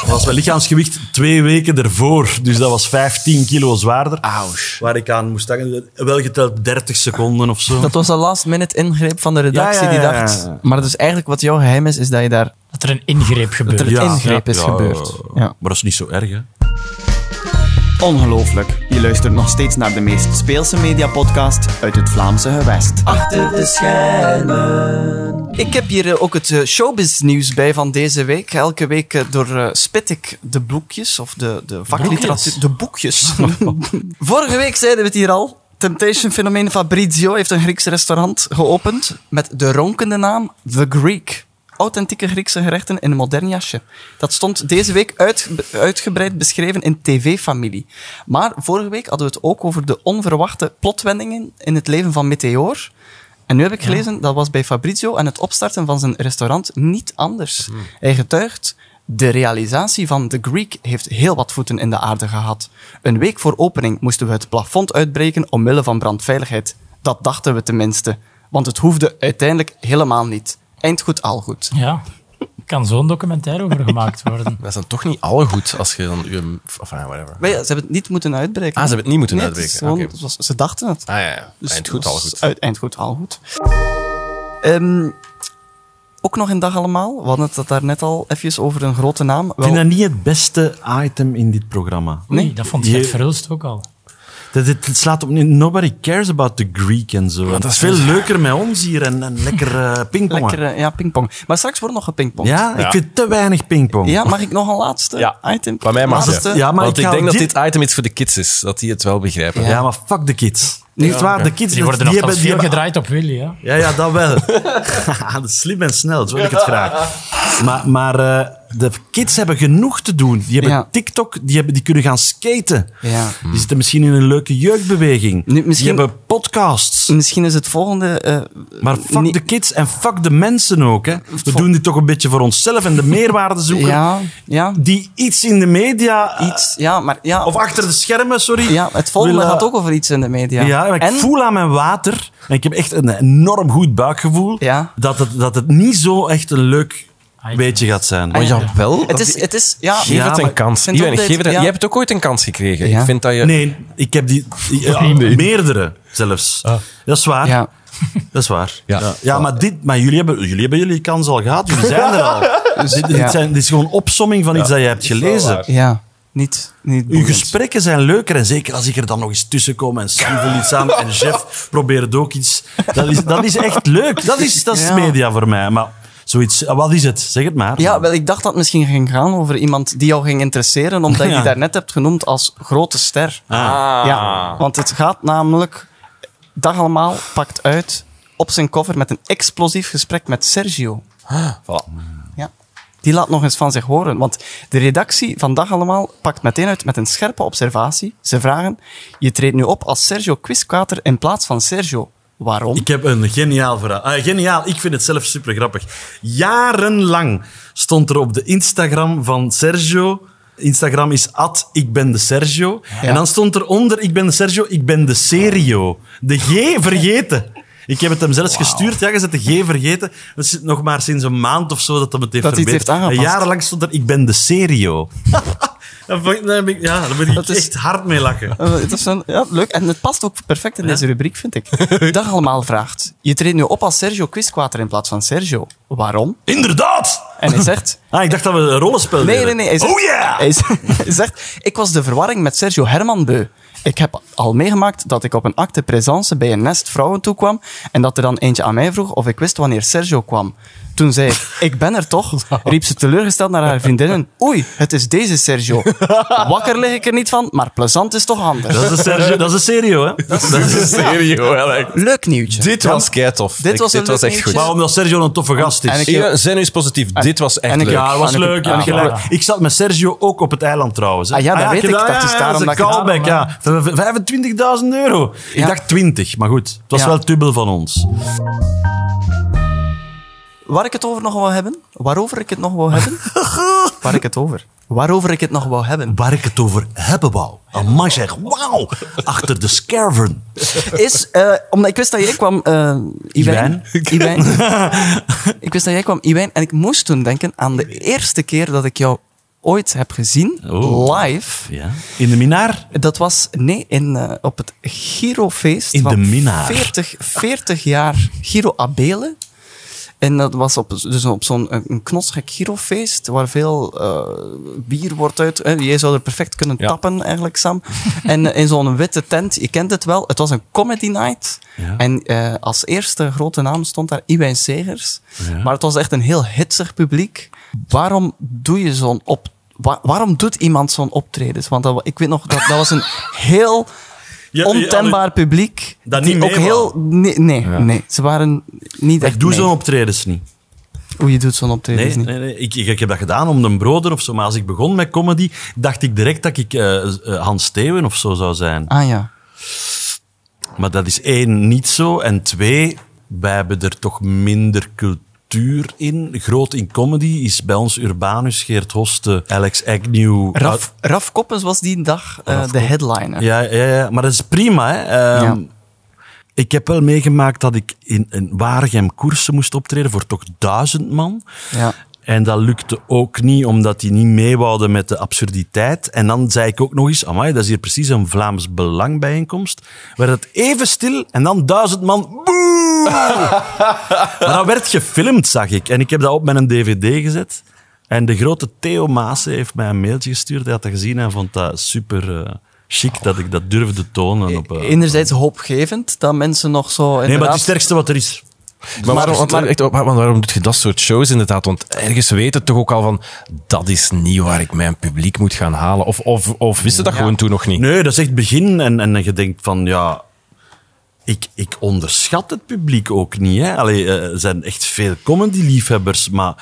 Dat was mijn lichaamsgewicht twee weken ervoor, dus dat was 15 kilo zwaarder. Ouch. Waar ik aan moest hangen, wel geteld 30 seconden of zo. Dat was een last-minute ingreep van de redactie Ja, ja, ja, die dacht... Maar dus eigenlijk wat jouw geheim is, is dat je daar... Dat er een ingreep Dat gebeurt. er een Ja, ingreep ja, is ja, gebeurd. Maar dat is niet zo erg, hè? Ongelooflijk. Je luistert nog steeds naar de meest speelse mediapodcast uit het Vlaamse gewest. Achter de schermen. Ik heb hier eh, ook het eh, showbiz-nieuws bij van deze week. Elke week eh, door spit ik de boekjes, of de, de vakliteratuur. Boekjes? De boekjes. Vorige week zeiden we het hier al. Temptation fenomeen Fabrizio heeft een Grieks restaurant geopend met de ronkende naam The Greek. Authentieke Griekse gerechten in een modern jasje. Dat stond deze week uit, uitgebreid beschreven in TV-familie. Maar vorige week hadden we het ook over de onverwachte plotwendingen in het leven van Meteor. En nu heb ik gelezen, dat was bij Fabrizio en het opstarten van zijn restaurant niet anders. Hij getuigt, de realisatie van The Greek heeft heel wat voeten in de aarde gehad. Een week voor opening moesten we het plafond uitbreken omwille van brandveiligheid. Dat dachten we tenminste. Want het hoefde uiteindelijk helemaal niet. Eindgoed, al goed. Ja. Kan zo'n documentaire over gemaakt worden. Dat is dan toch niet al goed als je dan je... Of ah, whatever. Maar ja, ze hebben het niet moeten uitbreken. Ah, ze hebben het niet moeten Nee, uitbreken. gewoon- was- ze dachten het. Ah ja, ja. Dus Eindgoed, het al goed. Uit, eindgoed, al goed. Ehm, ook nog een dag allemaal. We hadden het daar net al even over een grote naam. Ik Wel, vind dat niet het beste item in dit programma. Nee, dat vond Je- Gert Verhulst ook al. Dat, het, het slaat op... Nobody cares about the Greek en zo. Het is veel leuker met ons hier en, en lekker eh pingpongen. lekker, eh, ja, pingpong. Maar straks wordt nog gepingpongd. Ja, ik vind te weinig pingpong. Ja, mag ik nog een laatste Ja. item? Bij mij mag Laatste? het. Ja, maar Want ik denk dat dit- item iets voor de kids is. Dat die het wel begrijpen. Ja, maar fuck de kids. Niet waar, de kids... Die worden die hebben, die veel hebben- gedraaid op Willy, hè. Ja, ja, dat wel. dat is slim en snel, zo wil ik het graag. Maar, maar eh, de kids hebben genoeg te doen. Die hebben Ja. TikTok, die, hebben, die kunnen gaan skaten. Ja. Die zitten misschien in een leuke jeugdbeweging. Nu, misschien- Die hebben podcasts. Misschien is het volgende... eh, Maar fuck niet- de kids en fuck de mensen ook. Hè. We doen dit toch een beetje voor onszelf en de meerwaarde zoeken. Ja, ja. Die iets in de media... eh, Iets, ja, maar ja. Of achter de schermen, sorry. ja, het volgende willen- gaat ook over iets in de media. Ja, maar ik en, voel aan mijn water, en ik heb echt een enorm goed buikgevoel, Ja. dat, het, dat het niet zo echt een leuk. Beetje gaat zijn. Ah, ja. Jawel. Het is, het is, ja... Geef Ja, het maar- een kans. Iwan, altijd- geef het, ja. Jij hebt ook ooit een kans gekregen. Ja. Ik vind dat je... Nee, ik heb die... ja, Meerdere zelfs. Dat is waar. Ja. Dat is waar. Ja. Ja, ja maar, dit, maar jullie, hebben, jullie hebben jullie kans al gehad. Jullie zijn er al. dit, dit Ja. zijn, dit is gewoon opsomming van iets dat je hebt gelezen. Ja, niet, niet Uw gesprekken zijn leuker en zeker als ik er dan nog eens tussen kom en Sam wil iets aan en Jeff probeert ook iets. Dat is, dat is echt leuk. Dat is, dat is Ja. media voor mij. Maar Zoiets, ah, wat is het? Zeg het maar. Ja, wel, ik dacht dat het misschien ging gaan over iemand die jou ging interesseren, omdat je Ja. die daarnet hebt genoemd als grote ster. Ah. Ja, want het gaat namelijk... Dag allemaal pakt uit op zijn cover met een explosief gesprek met Sergio. Voilà. Ja. Die laat nog eens van zich horen. Want de redactie van Dag Allemaal pakt meteen uit met een scherpe observatie. Ze vragen, je treedt nu op als Sergio Quizquater in plaats van Sergio. Waarom? Ik heb een geniaal verhaal. Ah, geniaal, ik vind het zelf super grappig. Jarenlang stond er op de Instagram van Sergio. Instagram is at ik ben de Sergio. En dan stond er onder ik ben de Sergio, ik ben de Serio. De G vergeten. Ik heb het hem zelfs gestuurd. Ja, je zet de G vergeten. Dat is nog maar sinds een maand of zo dat hij het heeft Dat verbeterd. jarenlang stond er ik ben de Serio. Ik- ik- ja, ben ik Dat is- echt hard mee lachen. Eh, het is een, ja, leuk. En het past ook perfect in deze rubriek, vind ik. Dag allemaal vraagt. Je treedt nu op als Sergio Quizquater in plaats van Sergio. Waarom? Inderdaad! En hij zegt... Ah, ik dacht dat we een rollenspel Nee, deden. nee, nee. Hij zegt, Oh yeah! Hij, zegt, ik was de verwarring met Sergio Herman beu. Ik heb al meegemaakt dat ik op een acte présence bij een nest vrouwen toekwam en dat er dan eentje aan mij vroeg of ik wist wanneer Sergio kwam. Toen zei ik, ik ben er toch, riep ze teleurgesteld naar haar vriendinnen. Oei, het is deze Sergio. Wakker lig ik er niet van, maar plezant is toch anders. Dat is een Sergio, dat is een Serio, hè? Dat is Serio, Alex. Leuk nieuwtje. Dit was keitof. Dit was een dit was echt goed. Maar omdat Sergio een toffe gast is. En ik- Ja, zijn nu eens positief. Dit was echt en ik- leuk. ja, dat was leuk. ah. Ik zat met Sergio ook op het eiland trouwens. hè. Ah, ja, dat weet ik. Dat is daarom een dat callback, ja. V- 25.000 euro. Ik Ja. dacht 20, maar goed. Het was Ja. wel tubbel van ons. Waar ik het over nog wou hebben? Waarover ik het nog wou hebben? Waar ik het over? Waarover ik het nog wou hebben? Waar ik het over hebben wou. Amai zeg, wauw. Achter de scarven. is, eh, omdat ik wist dat jij kwam, eh Iwijn. Iwijn. ik wist dat jij kwam, Iwijn. En ik moest toen denken aan de eerste keer dat ik jou ooit heb gezien, Oh. live. Ja. In de Minaar? Dat was, nee, in, eh, op het Girofeest In de Minaar. 40, 40 jaar Giro Abele. En dat was op, dus op zo'n een, knotsgek Girofeest, waar veel eh, bier wordt uit... eh, jij zou er perfect kunnen Ja. tappen, eigenlijk, Sam. en eh, in zo'n witte tent, je kent het wel, het was een comedy night. Ja. En eh, als eerste grote naam stond daar Iwijn Segers. Ja. Maar het was echt een heel hitsig publiek. Waarom doe je zo'n op... wa- waarom doet iemand zo'n optredens? Want dat, ik weet nog, dat, dat was een heel Ja, ontembaar publiek. Dat die niet ook heel... Nee, nee, nee, ze waren niet echt ik doe mee. zo'n optredens niet. Hoe je doet zo'n optredens Nee, niet. nee, nee. Ik, ik, ik heb dat gedaan om een broder of zo. Maar als ik begon met comedy, dacht ik direct dat ik eh, eh, Hans Steeuwen of zo zou zijn. Ah ja. Maar dat is één, niet zo. En twee, wij hebben er toch minder cultuur in. Groot in comedy is bij ons Urbanus, Geert Hoste, Alex Agnew. Raf, Raf Koppens was die dag eh, de headliner. Ja, ja, ja, maar dat is prima. Hè. Ehm, Ja. Ik heb wel meegemaakt dat ik in een Waregem koersen moest optreden voor toch duizend man. Ja. En dat lukte ook niet, omdat die niet meewouden met de absurditeit. En dan zei ik ook nog eens, amai, dat is hier precies een Vlaams Belangbijeenkomst. Werd het even stil en dan duizend man, boe! maar dat werd gefilmd, zag ik. En ik heb dat op mijn dvd gezet. En de grote Theo Maas heeft mij een mailtje gestuurd. Hij had dat gezien en vond dat super eh, chic dat ik dat durfde tonen. Op, eh, Enerzijds hoopgevend dat mensen nog zo nee, maar het is het sterkste wat er is. Maar, waarom, want, echt, maar waarom doe je dat soort shows inderdaad? Want ergens weten het toch ook al van, dat is niet waar ik mijn publiek moet gaan halen. Of, of, of wisten dat gewoon toen nog niet? Nee, dat is echt het begin. En, en je denkt van, ja... Ik, ik onderschat het publiek ook niet. Hè. Allee, eh, er zijn echt veel comedy-liefhebbers, maar...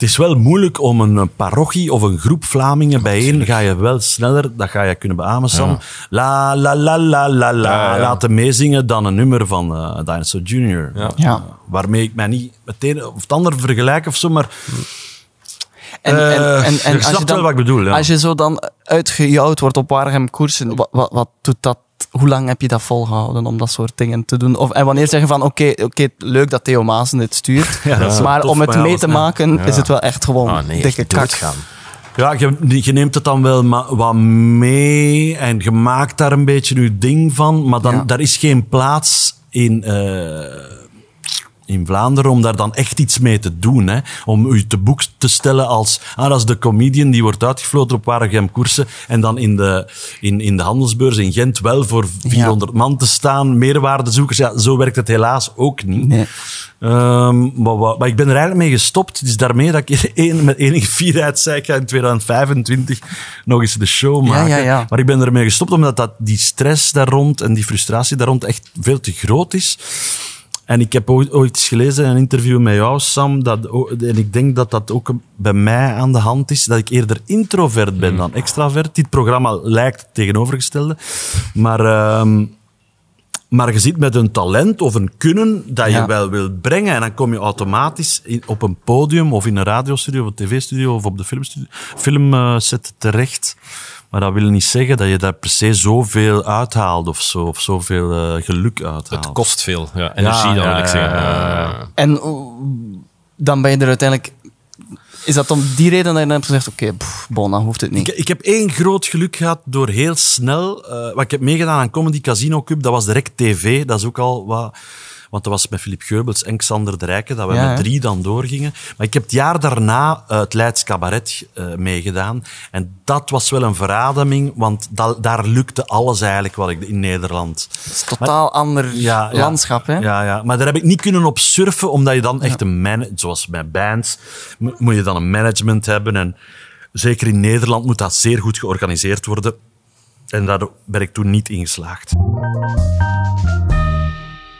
Het is wel moeilijk om een, eh, parochie of een groep Vlamingen bijeen. Ga je wel sneller, dat ga je kunnen beamen, Sam. La, la, la, la, la, la. Ja, ja. Laten meezingen dan een nummer van eh Dinosaur Jr. Ja. Ja. Waarmee ik mij niet meteen of het ander vergelijk of zo, maar... En, en, Eh, en, en als je snapt dan, wel wat ik bedoel, ja. Als je zo dan uitgejouwd wordt op Waregem koersen, wat, wat, wat doet dat? Hoe lang heb je dat volgehouden om dat soort dingen te doen? Of, en wanneer zeggen van, oké, oké, leuk dat Theo Maassen dit stuurt, Ja, maar om het mee te ja. maken, is het wel echt gewoon Ah, nee, dikke kak. doodgaan. Ja, je, je neemt het dan wel wat mee en je maakt daar een beetje je ding van, maar dan, Ja. daar is geen plaats in, eh, in Vlaanderen om daar dan echt iets mee te doen. Hè? Om u te boek te stellen als, ah, dat is de comedian die wordt uitgefloten op Waregem koersen en dan in de, in, in de handelsbeurs in Gent wel voor 400 man te staan, meerwaardezoekers. Ja, zo werkt het helaas ook niet. Nee. Ehm, maar, maar ik ben er eigenlijk mee gestopt. Het is daarmee dat ik een, met enige fierheid zei, ik ga in 2025 nog eens de show Ja, maken. ja, ja. Maar ik ben ermee gestopt omdat dat, die stress daar rond en die frustratie daar rond echt veel te groot is. En ik heb ooit, ooit eens gelezen in een interview met jou, Sam, dat, en ik denk dat dat ook bij mij aan de hand is, dat ik eerder introvert ben dan extravert. Dit programma lijkt het tegenovergestelde. Maar, ehm, maar je zit met een talent of een kunnen dat je Ja. wel wilt brengen. En dan kom je automatisch in, op een podium of in een radiostudio of een tv-studio of op de filmstudio, filmset terecht. Maar dat wil niet zeggen dat je daar per se zoveel uithaalt of zo, of zoveel eh, geluk uithaalt. Het kost veel. Ja, energie Ja, dan wil ik zeggen. En oeh, dan ben je er uiteindelijk... Is dat om die reden dat je dan hebt gezegd, oké, pff, bon, dan hoeft het niet. Ik, ik heb één groot geluk gehad door heel snel... eh wat ik heb meegedaan aan Comedy Casino Cup, dat was direct tv. Dat is ook al wat... Want dat was met Philip Geubels en Xander de Rijken, dat we Ja, met drie dan doorgingen. Maar ik heb het jaar daarna eh, het Leids Cabaret eh, meegedaan. En dat was wel een verademing, want da- daar lukte alles eigenlijk wat ik in Nederland... Het is een totaal ander Ja, landschap, hè? Ja, ja, maar daar heb ik niet kunnen op surfen, omdat je dan echt een man, zoals bij bands, mo- moet je dan een management hebben. En zeker in Nederland moet dat zeer goed georganiseerd worden. En daar ben ik toen niet in geslaagd.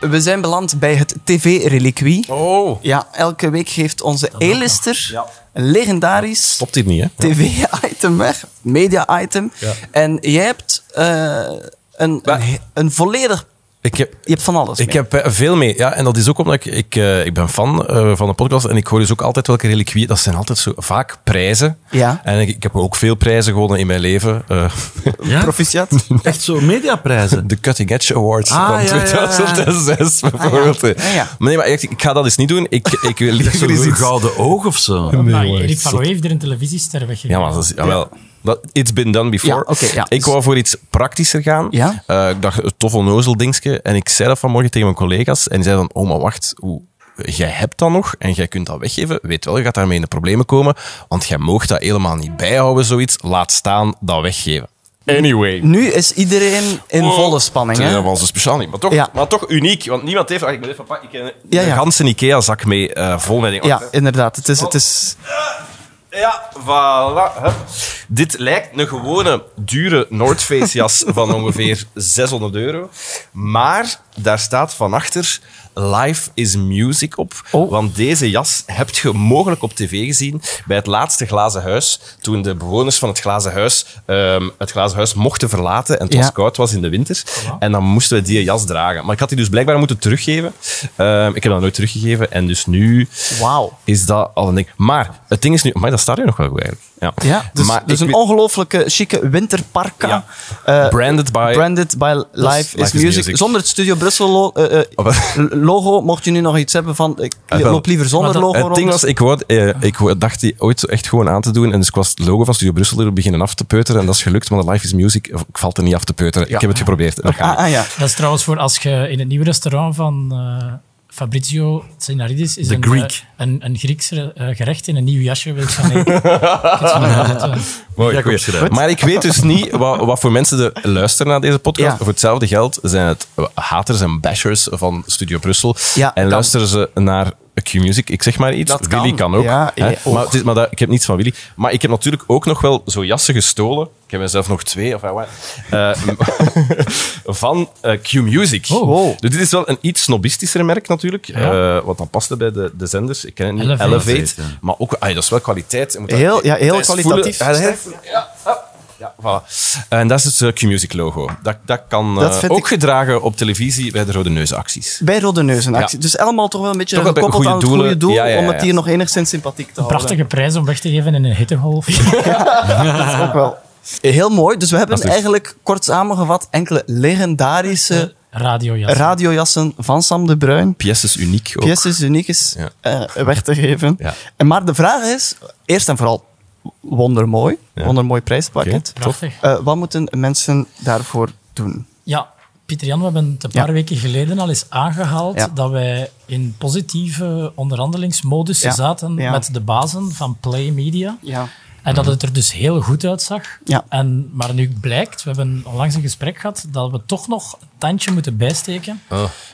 We zijn beland bij het TV-reliquie. Oh, Ja, elke week geeft onze A-lister een legendarisch stopt hier niet, hè? tv-item weg, media-item. En jij hebt eh, een, een, een volledig... Ik heb, Je hebt van alles ik mee. heb eh, veel mee. Ja, en dat is ook omdat ik, ik, eh, ik ben fan eh, van de podcast en ik hoor dus ook altijd welke reliquieën. Dat zijn altijd zo vaak prijzen. Ja. En ik, ik heb ook veel prijzen gewonnen in mijn leven. Eh, Ja? Proficiat. Echt zo mediaprijzen. de Cutting Edge Awards Ah, van ja, ja, ja. 2006 bijvoorbeeld. Ah, ja. Maar nee, maar echt, ik ga dat eens niet doen. Ik, ik wil liever eens Zo'n iets... gouden oog of zo. maar Erik van Looy heeft er een televisiester weggegeven. Ja, maar dat is, jawel, dat, it's been done before. Ja, oké, ja. Ik wou voor iets praktischer gaan. Ja? Eh, ik dacht, een tof onnozel dingetje. En ik zei dat vanmorgen tegen mijn collega's. En die zeiden dan, oh, maar wacht, hoe, jij hebt dat nog en jij kunt dat weggeven. Weet wel, je gaat daarmee in de problemen komen. Want jij moogt dat helemaal niet bijhouden, zoiets. Laat staan, dat weggeven. Anyway. Nu is iedereen in volle spanning. Hè? Dat was dus speciaal niet. Maar toch, Ja. maar toch uniek. Want niemand heeft... Ik moet even pakken. Ik heb Ja, een ja. ganse Ikea-zak mee, eh, vol met dingen. Ja, inderdaad. Het is, het is, Ja, voilà. Hup. Dit lijkt een gewone, dure North Face jas van ongeveer 600 euro. Maar daar staat van achter Life is Music op. Oh. Want deze jas heb je mogelijk op tv gezien bij het laatste Glazen Huis. Toen de bewoners van het Glazen Huis ehm, het Glazen Huis mochten verlaten en het was koud was in de winter. En dan moesten we die jas dragen. Maar ik had die dus blijkbaar moeten teruggeven. Ehm, ik heb dat nooit teruggegeven. En dus nu wauw. is dat al een ding. Maar het ding is nu... Maar dat staat hier nog wel goed eigenlijk. Ja, Ja, dus, maar dus een ongelooflijke chique winterparka. Ja. Eh, Branded by... branded by Life, is, Life is music. Music. Zonder het Studio Brussel eh, eh? Logo. Mocht je nu nog iets hebben van... Ik wel. loop liever zonder dat- logo Het ding was, ik, wou, eh, ik dacht die ooit zo echt gewoon aan te doen. En dus ik was het logo van Studio Brussel er beginnen af te peuteren. En dat is gelukt, maar de Life is Music ik valt er niet af te peuteren. Ik heb het geprobeerd. Dat gaat Ah, ah, ja. Dat is trouwens voor als je in het nieuwe restaurant van eh, Fabrizio Tsenaridis is een, Greek. eh, een, een Grieks eh, gerecht in een nieuw jasje wil gaan eten. Eh, Mooi, Ja. Maar ik weet dus niet wat, wat voor mensen er luisteren naar deze podcast. Ja. Voor hetzelfde geld zijn het haters en bashers van Studio Brussel. Ja, en kan. luisteren ze naar Q-Music. Ik zeg maar iets. Dat. Willy kan ook. Ja, hè. ja, ook. maar het is, maar dat, ik heb niets van Willy. Maar ik heb natuurlijk ook nog wel zo jassen gestolen. Ik heb er zelf nog twee. Of, wat, eh, van eh, Q-Music. wow. Dus dit is wel een iets snobistischer merk natuurlijk. eh, wat dan paste bij de, de zenders. Ik ken het niet. Elevate. Elevate. Ja. Maar ook, ah, dat is wel kwaliteit. Je moet dat- Heel, ja, heel kwalitatief. voelen. Ja. Ja, voilà. En dat is het eh, Q-Music logo. Dat, dat kan Dat eh, ook ik- gedragen op televisie bij de Rode Neusacties. Bij Rode Neus een actie. Ja. Dus allemaal toch wel een beetje bij gekoppeld aan goede het goede doelen. doel, Ja, ja, ja, om het hier nog enigszins sympathiek te een houden. prachtige prijs om weg te geven in een hittegolf. ook wel. Heel mooi. Dus we hebben Dat is- eigenlijk kort samengevat enkele legendarische Radiojas. radiojassen van Sam de Bruin. Pièces uniek ook. Pièces uniekes Ja. eh, weg te geven. Ja. En maar de vraag is, eerst en vooral, wondermooi. Ja. Wondermooi prijspakket. Eh, wat moeten mensen daarvoor doen? Ja, Pieter Jan, we hebben het een paar Ja. weken geleden al eens aangehaald Ja. dat wij in positieve onderhandelingsmodus Ja. zaten Ja. met de bazen van Play Media. En dat het er dus heel goed uitzag. Ja. En, maar nu blijkt, we hebben onlangs een gesprek gehad, dat we toch nog een tandje moeten bijsteken.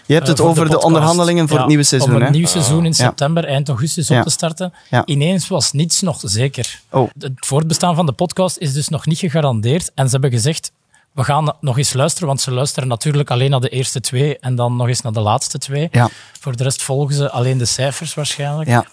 Je hebt het Eh, over de, onderhandelingen voor Ja, het nieuwe seizoen. Om hè? een nieuw seizoen in Ja. september, eind augustus Ja. op te starten. Ja. Ineens was niets nog zeker. Oh. Het voortbestaan van de podcast is dus nog niet gegarandeerd. En ze hebben gezegd, we gaan nog eens luisteren, want ze luisteren natuurlijk alleen naar de eerste twee en dan nog eens naar de laatste twee. Ja. Voor de rest volgen ze alleen de cijfers waarschijnlijk. Ja.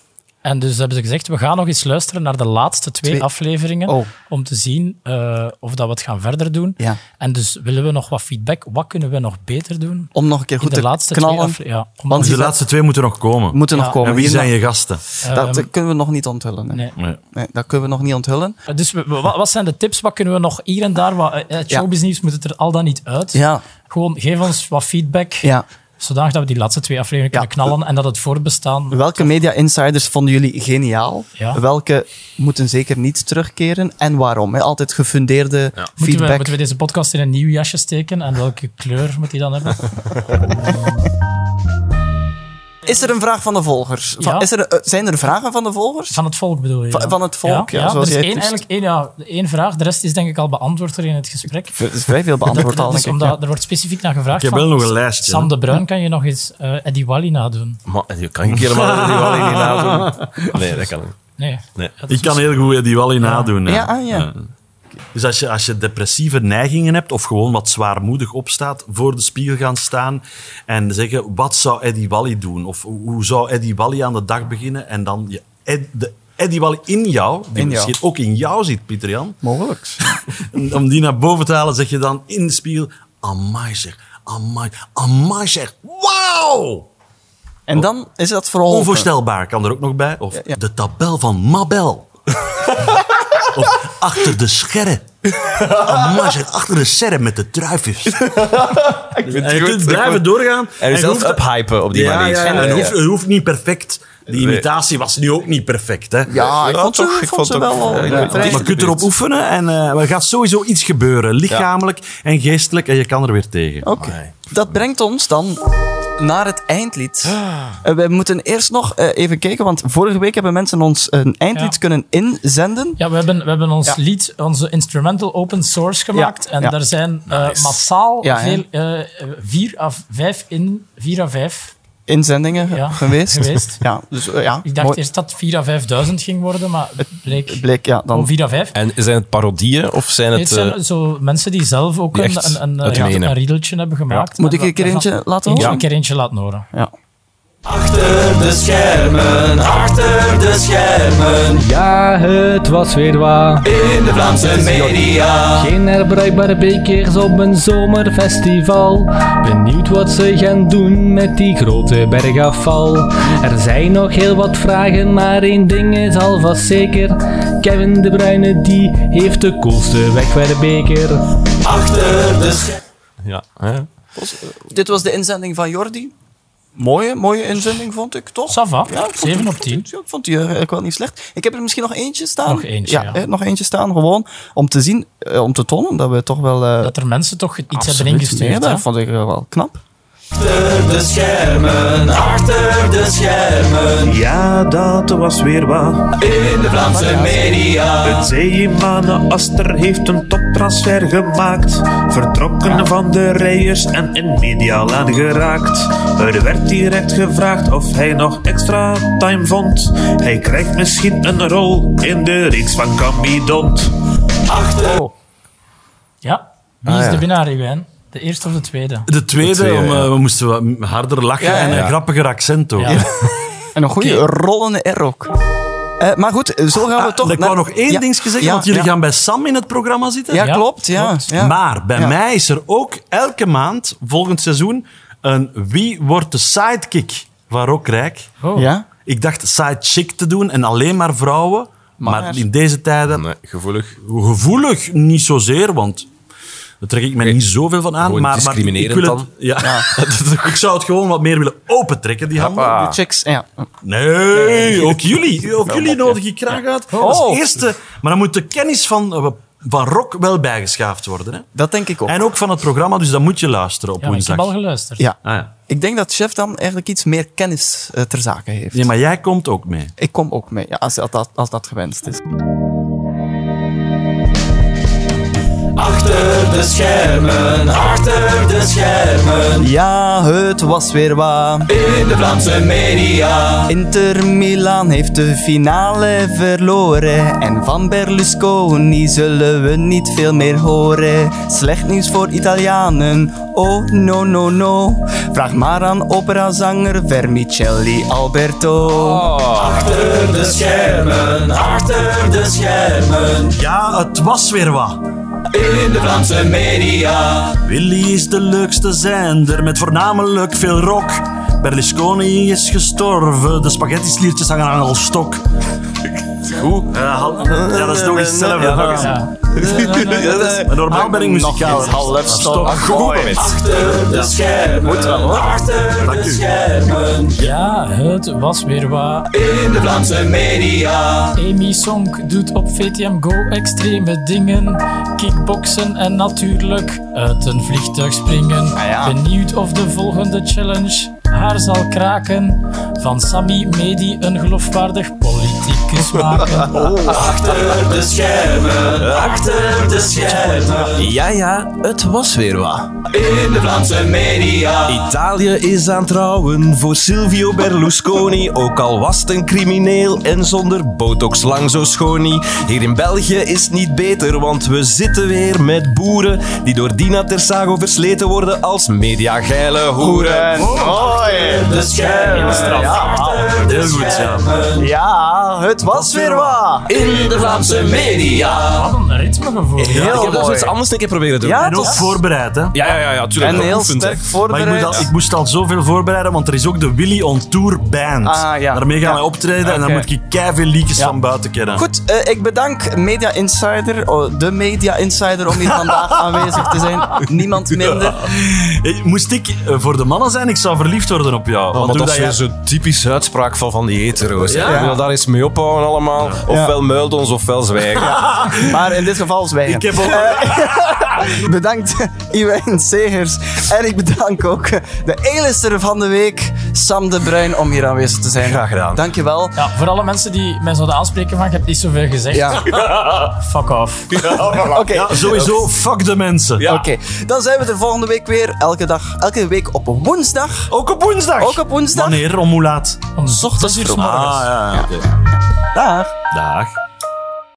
En dus hebben ze gezegd, we gaan nog eens luisteren naar de laatste twee, Twee. afleveringen Oh. om te zien eh, of dat we het gaan verder doen. Ja. En dus willen we nog wat feedback. Wat kunnen we nog beter doen? Om nog een keer goed de te laatste knallen. twee. Ja, om Want Dus die laatste twee moeten nog komen. moeten nog komen. En wie zijn je gasten? Dat Ehm, kunnen we nog niet onthullen. hè. nee. Nee. Nee, dat kunnen we nog niet onthullen. Dus we- we- wat, wat zijn de tips? Wat kunnen we nog hier en daar? Wat, eh, het Ja. showbiznieuws moet het er al dan niet uit. Ja. Gewoon geef ons wat feedback, Ja. Zodanig dat we die laatste twee afleveringen Ja. kunnen knallen en dat het voortbestaan... Welke media insiders vonden jullie geniaal? Ja. Welke moeten zeker niet terugkeren en waarom? Altijd gefundeerde Moeten we, feedback. moeten we deze podcast in een nieuw jasje steken? En welke kleur moet die dan hebben? Is er een vraag van de volgers? Van- Ja. is er, eh, zijn er vragen van de volgers? Van het volk bedoel je? Van- ja? van het volk, ja, zoals er is één, eigenlijk één, ja, één vraag. De rest is denk ik al beantwoord er in het gesprek. Er is vrij veel beantwoord al, Dat is denk ik. omdat er wordt specifiek naar gevraagd. Ik heb van, wel nog een lijstje, Sam de Bruin kan je nog eens eh Eddie Wally nadoen. Maar, je kan ik helemaal die wel niet nadoen. Nee, dat kan niet. Nee. Nee. Ik kan heel goed die Wally nadoen. Ja, ah, ja. Dus als je, als je depressieve neigingen hebt of gewoon wat zwaarmoedig opstaat, voor de spiegel gaan staan en zeggen, wat zou Eddie Wally doen? Of hoe zou Eddie Wally aan de dag beginnen? En dan je, Ed- de Eddie Wally in jou, die In jou. misschien ook in jou zit, Pieter Jan, Mogelijk. om die naar boven te halen, zeg je dan in de spiegel, amai zeg, amai, amai zeg, wauw! En dan is dat vooral... Onvoorstelbaar kan er ook nog bij. Of ja. de tabel van Mabel. of achter de scherren. Amai, zeg, achter de serre met de druifjes. en je kunt blijven doorgaan. En je jezelf hoeft- uphypen op die ja, manier. Ja, en het hoeft, het hoeft niet perfect. Die imitatie was nu ook niet perfect. Hè? Ja, ik vond, toch, ze, ik ik vond ze wel... al, eh, ja, ik- vrij- Maar je kunt erop oefenen en eh, er gaat sowieso iets gebeuren. Lichamelijk en geestelijk. En je kan er weer tegen. Oké. Dat brengt ons dan naar het eindlied. Eh, we moeten eerst nog eh, even kijken, want vorige week hebben mensen ons een eindlied Ja. kunnen inzenden. Ja, we hebben, we hebben ons Ja. lied, onze instrumental open source gemaakt. En ja. daar zijn eh, massaal veel, eh, vier, à vijf in, vier à vijf. Inzendingen Ja, geweest. geweest. Ja, dus eh, ja. Ik dacht mooi. eerst dat het 4 à 5.000 ging worden, maar het bleek Het bleek, ja, dan... 4 à 5. En zijn het parodieën of zijn Nee, het... het zijn eh, zo mensen die zelf ook die een, een, een, het ja, een riedeltje hebben gemaakt. Moet ik een keer eentje laten horen? Een keer eentje laten horen. Ja. Achter de schermen, achter de schermen, Ja, het was weer waar. in de Vlaamse media. Geen herbruikbare bekers op een zomerfestival. Benieuwd wat ze gaan doen met die grote bergafval. Er zijn nog heel wat vragen, maar één ding is alvast zeker. Kevin de Bruyne, die heeft de coolste wegwerpbeker. Achter de schermen. ja, hè? Dit was de inzending van Jordi. Mooie, mooie inzending, vond ik, toch? Ça va, Ja, ik vond 7 die- op 10. Ja, ik vond die eigenlijk wel niet slecht. Ik heb er misschien nog eentje staan. Nog eentje, ja. nog eentje staan, gewoon om te zien, eh, om te tonen dat we toch wel... eh, Dat er mensen toch iets hebben ingestuurd. Dat vond ik wel knap. Achter de schermen, achter de schermen, Ja, dat was weer wat. in de Vlaamse media. Het Zeemane Aster heeft een toptransfer gemaakt. Vertrokken van de Rijers en in Medialaan geraakt. Er werd direct gevraagd of hij nog extra time vond. Hij krijgt misschien een rol in de reeks van Camidont. Achter Ja, wie Ah, is ja. de winnaar, Iwijn? De eerste of de tweede? De tweede, tweede, om, eh, ja. we moesten wat harder lachen Ja, ja, en een grappiger accent ook. Ja. En een goede rollende R ook. Eh, maar goed, zo gaan we Ah, toch... ik naar- wou nog één Ja, dingetje zeggen, ja, want jullie ja. gaan bij Sam in het programma zitten. Ja, Ja, klopt. Ja, klopt. ja. Maar bij Ja. mij is er ook elke maand, volgend seizoen, een Wie wordt de sidekick van Rock Rijk? Oh. Ja? Ik dacht sidechick te doen en alleen maar vrouwen. Maar, Maar- in deze tijden Nee, gevoelig. gevoelig niet zozeer, want daar trek ik me niet zoveel van aan. Gewoon maar, maar ik discriminerend wil het, dan? ja, ik zou het gewoon wat meer willen opentrekken, die handen. Hoppa. Chicks, ja. Nee, ook jullie. Ook jullie nodig ik graag uit. Oh. Als eerste. Maar dan moet de kennis van eh, van rock wel bijgeschaafd worden. Hè? Dat denk ik ook. En ook van het programma, dus dan moet je luisteren op Ja, ik woensdag. heb al geluisterd. Ja. Ah, ja. Ik denk dat chef dan eigenlijk iets meer kennis eh, ter zake heeft. Nee, maar jij komt ook mee. Ik kom ook mee, ja, als, dat, als dat gewenst is. Achter de schermen, achter de schermen. Ja, het was weer wat. In de Vlaamse media. Inter Milan heeft de finale verloren. En van Berlusconi zullen we niet veel meer horen. Slecht nieuws voor Italianen. Oh, no, no, no. Vraag maar aan operazanger Vermicelli Alberto. Achter de schermen, achter de schermen. Ja, het was weer wat. In de Vlaamse media. Willy is de leukste zender met voornamelijk veel rock. Berlusconi is gestorven, de spaghetti-sliertjes hangen aan een stok. Goed. Ja, dat is nog eens hetzelfde. Ja. nog eens. Maar normaal ben ik muzikaal. half Stok. Achter de schermen, achter de schermen. Ja, het was weer wat. In de Vlaamse media. Amy Song doet op VTM Go extreme dingen. Kickboksen en natuurlijk uit een vliegtuig springen. ja. Benieuwd of de volgende challenge haar zal kraken. Van Sami Medi een geloofwaardig politicus maken. Achter de schermen, achter de schermen. Ja, ja, het was weer wat. In de Vlaamse media. Italië is aan het trouwen voor Silvio Berlusconi. Ook al was het een crimineel en zonder botox lang zo schoon niet. Hier in België is het niet beter, want we zitten weer met boeren die door Dina Tersago versleten worden als mediageile hoeren. De schermen, achter de Heel goed, ja. schermen. Ja, het was weer wat. In de Vlaamse media. Wat een ritmegevoel. Ja, ik Heel heb dat mooi. zoiets anders een keer proberen te doen. Ja, En ook voorbereid, hè. ja, ja, ja, ja tuurlijk. En heel sterk Maar ik, voorbereid. moet al, ik moest al zoveel voorbereiden, want er is ook de Willy on Tour Band. Ah, ja. Daarmee gaan Ja. wij optreden en dan moet ik keiveel liedjes van buiten kennen. Goed, eh, ik bedank Media Insider, oh, de Media Insider, om hier vandaag aanwezig te zijn. Niemand minder. Moest ik eh, voor de mannen zijn, ik zou verliefd worden op jou. Want Want dat is dat weer jij... zo'n typische uitspraak van, van die hetero's. Ja. Daar eens mee ophouden allemaal. Ofwel muilt ons, ofwel zwijgen. Maar in dit geval zwijgen. Ik heb ook... Bedankt Iwijn Segers. En ik bedank ook de A-lister van de week, Sam de Bruin, om hier aanwezig te zijn. Graag gedaan. Dankjewel. Ja, voor alle mensen die mij zouden aanspreken van ik heb niet zoveel gezegd. Ja. Fuck off. Oké. Ja, sowieso, fuck de mensen. Oké, dan zijn we er volgende week weer. Elke, dag, elke week op woensdag. Ook op woensdag. Ook op woensdag. Wanneer? Om hoe laat? Om ochtends uur morgens. Ah, ja, oké. Dag. Dag.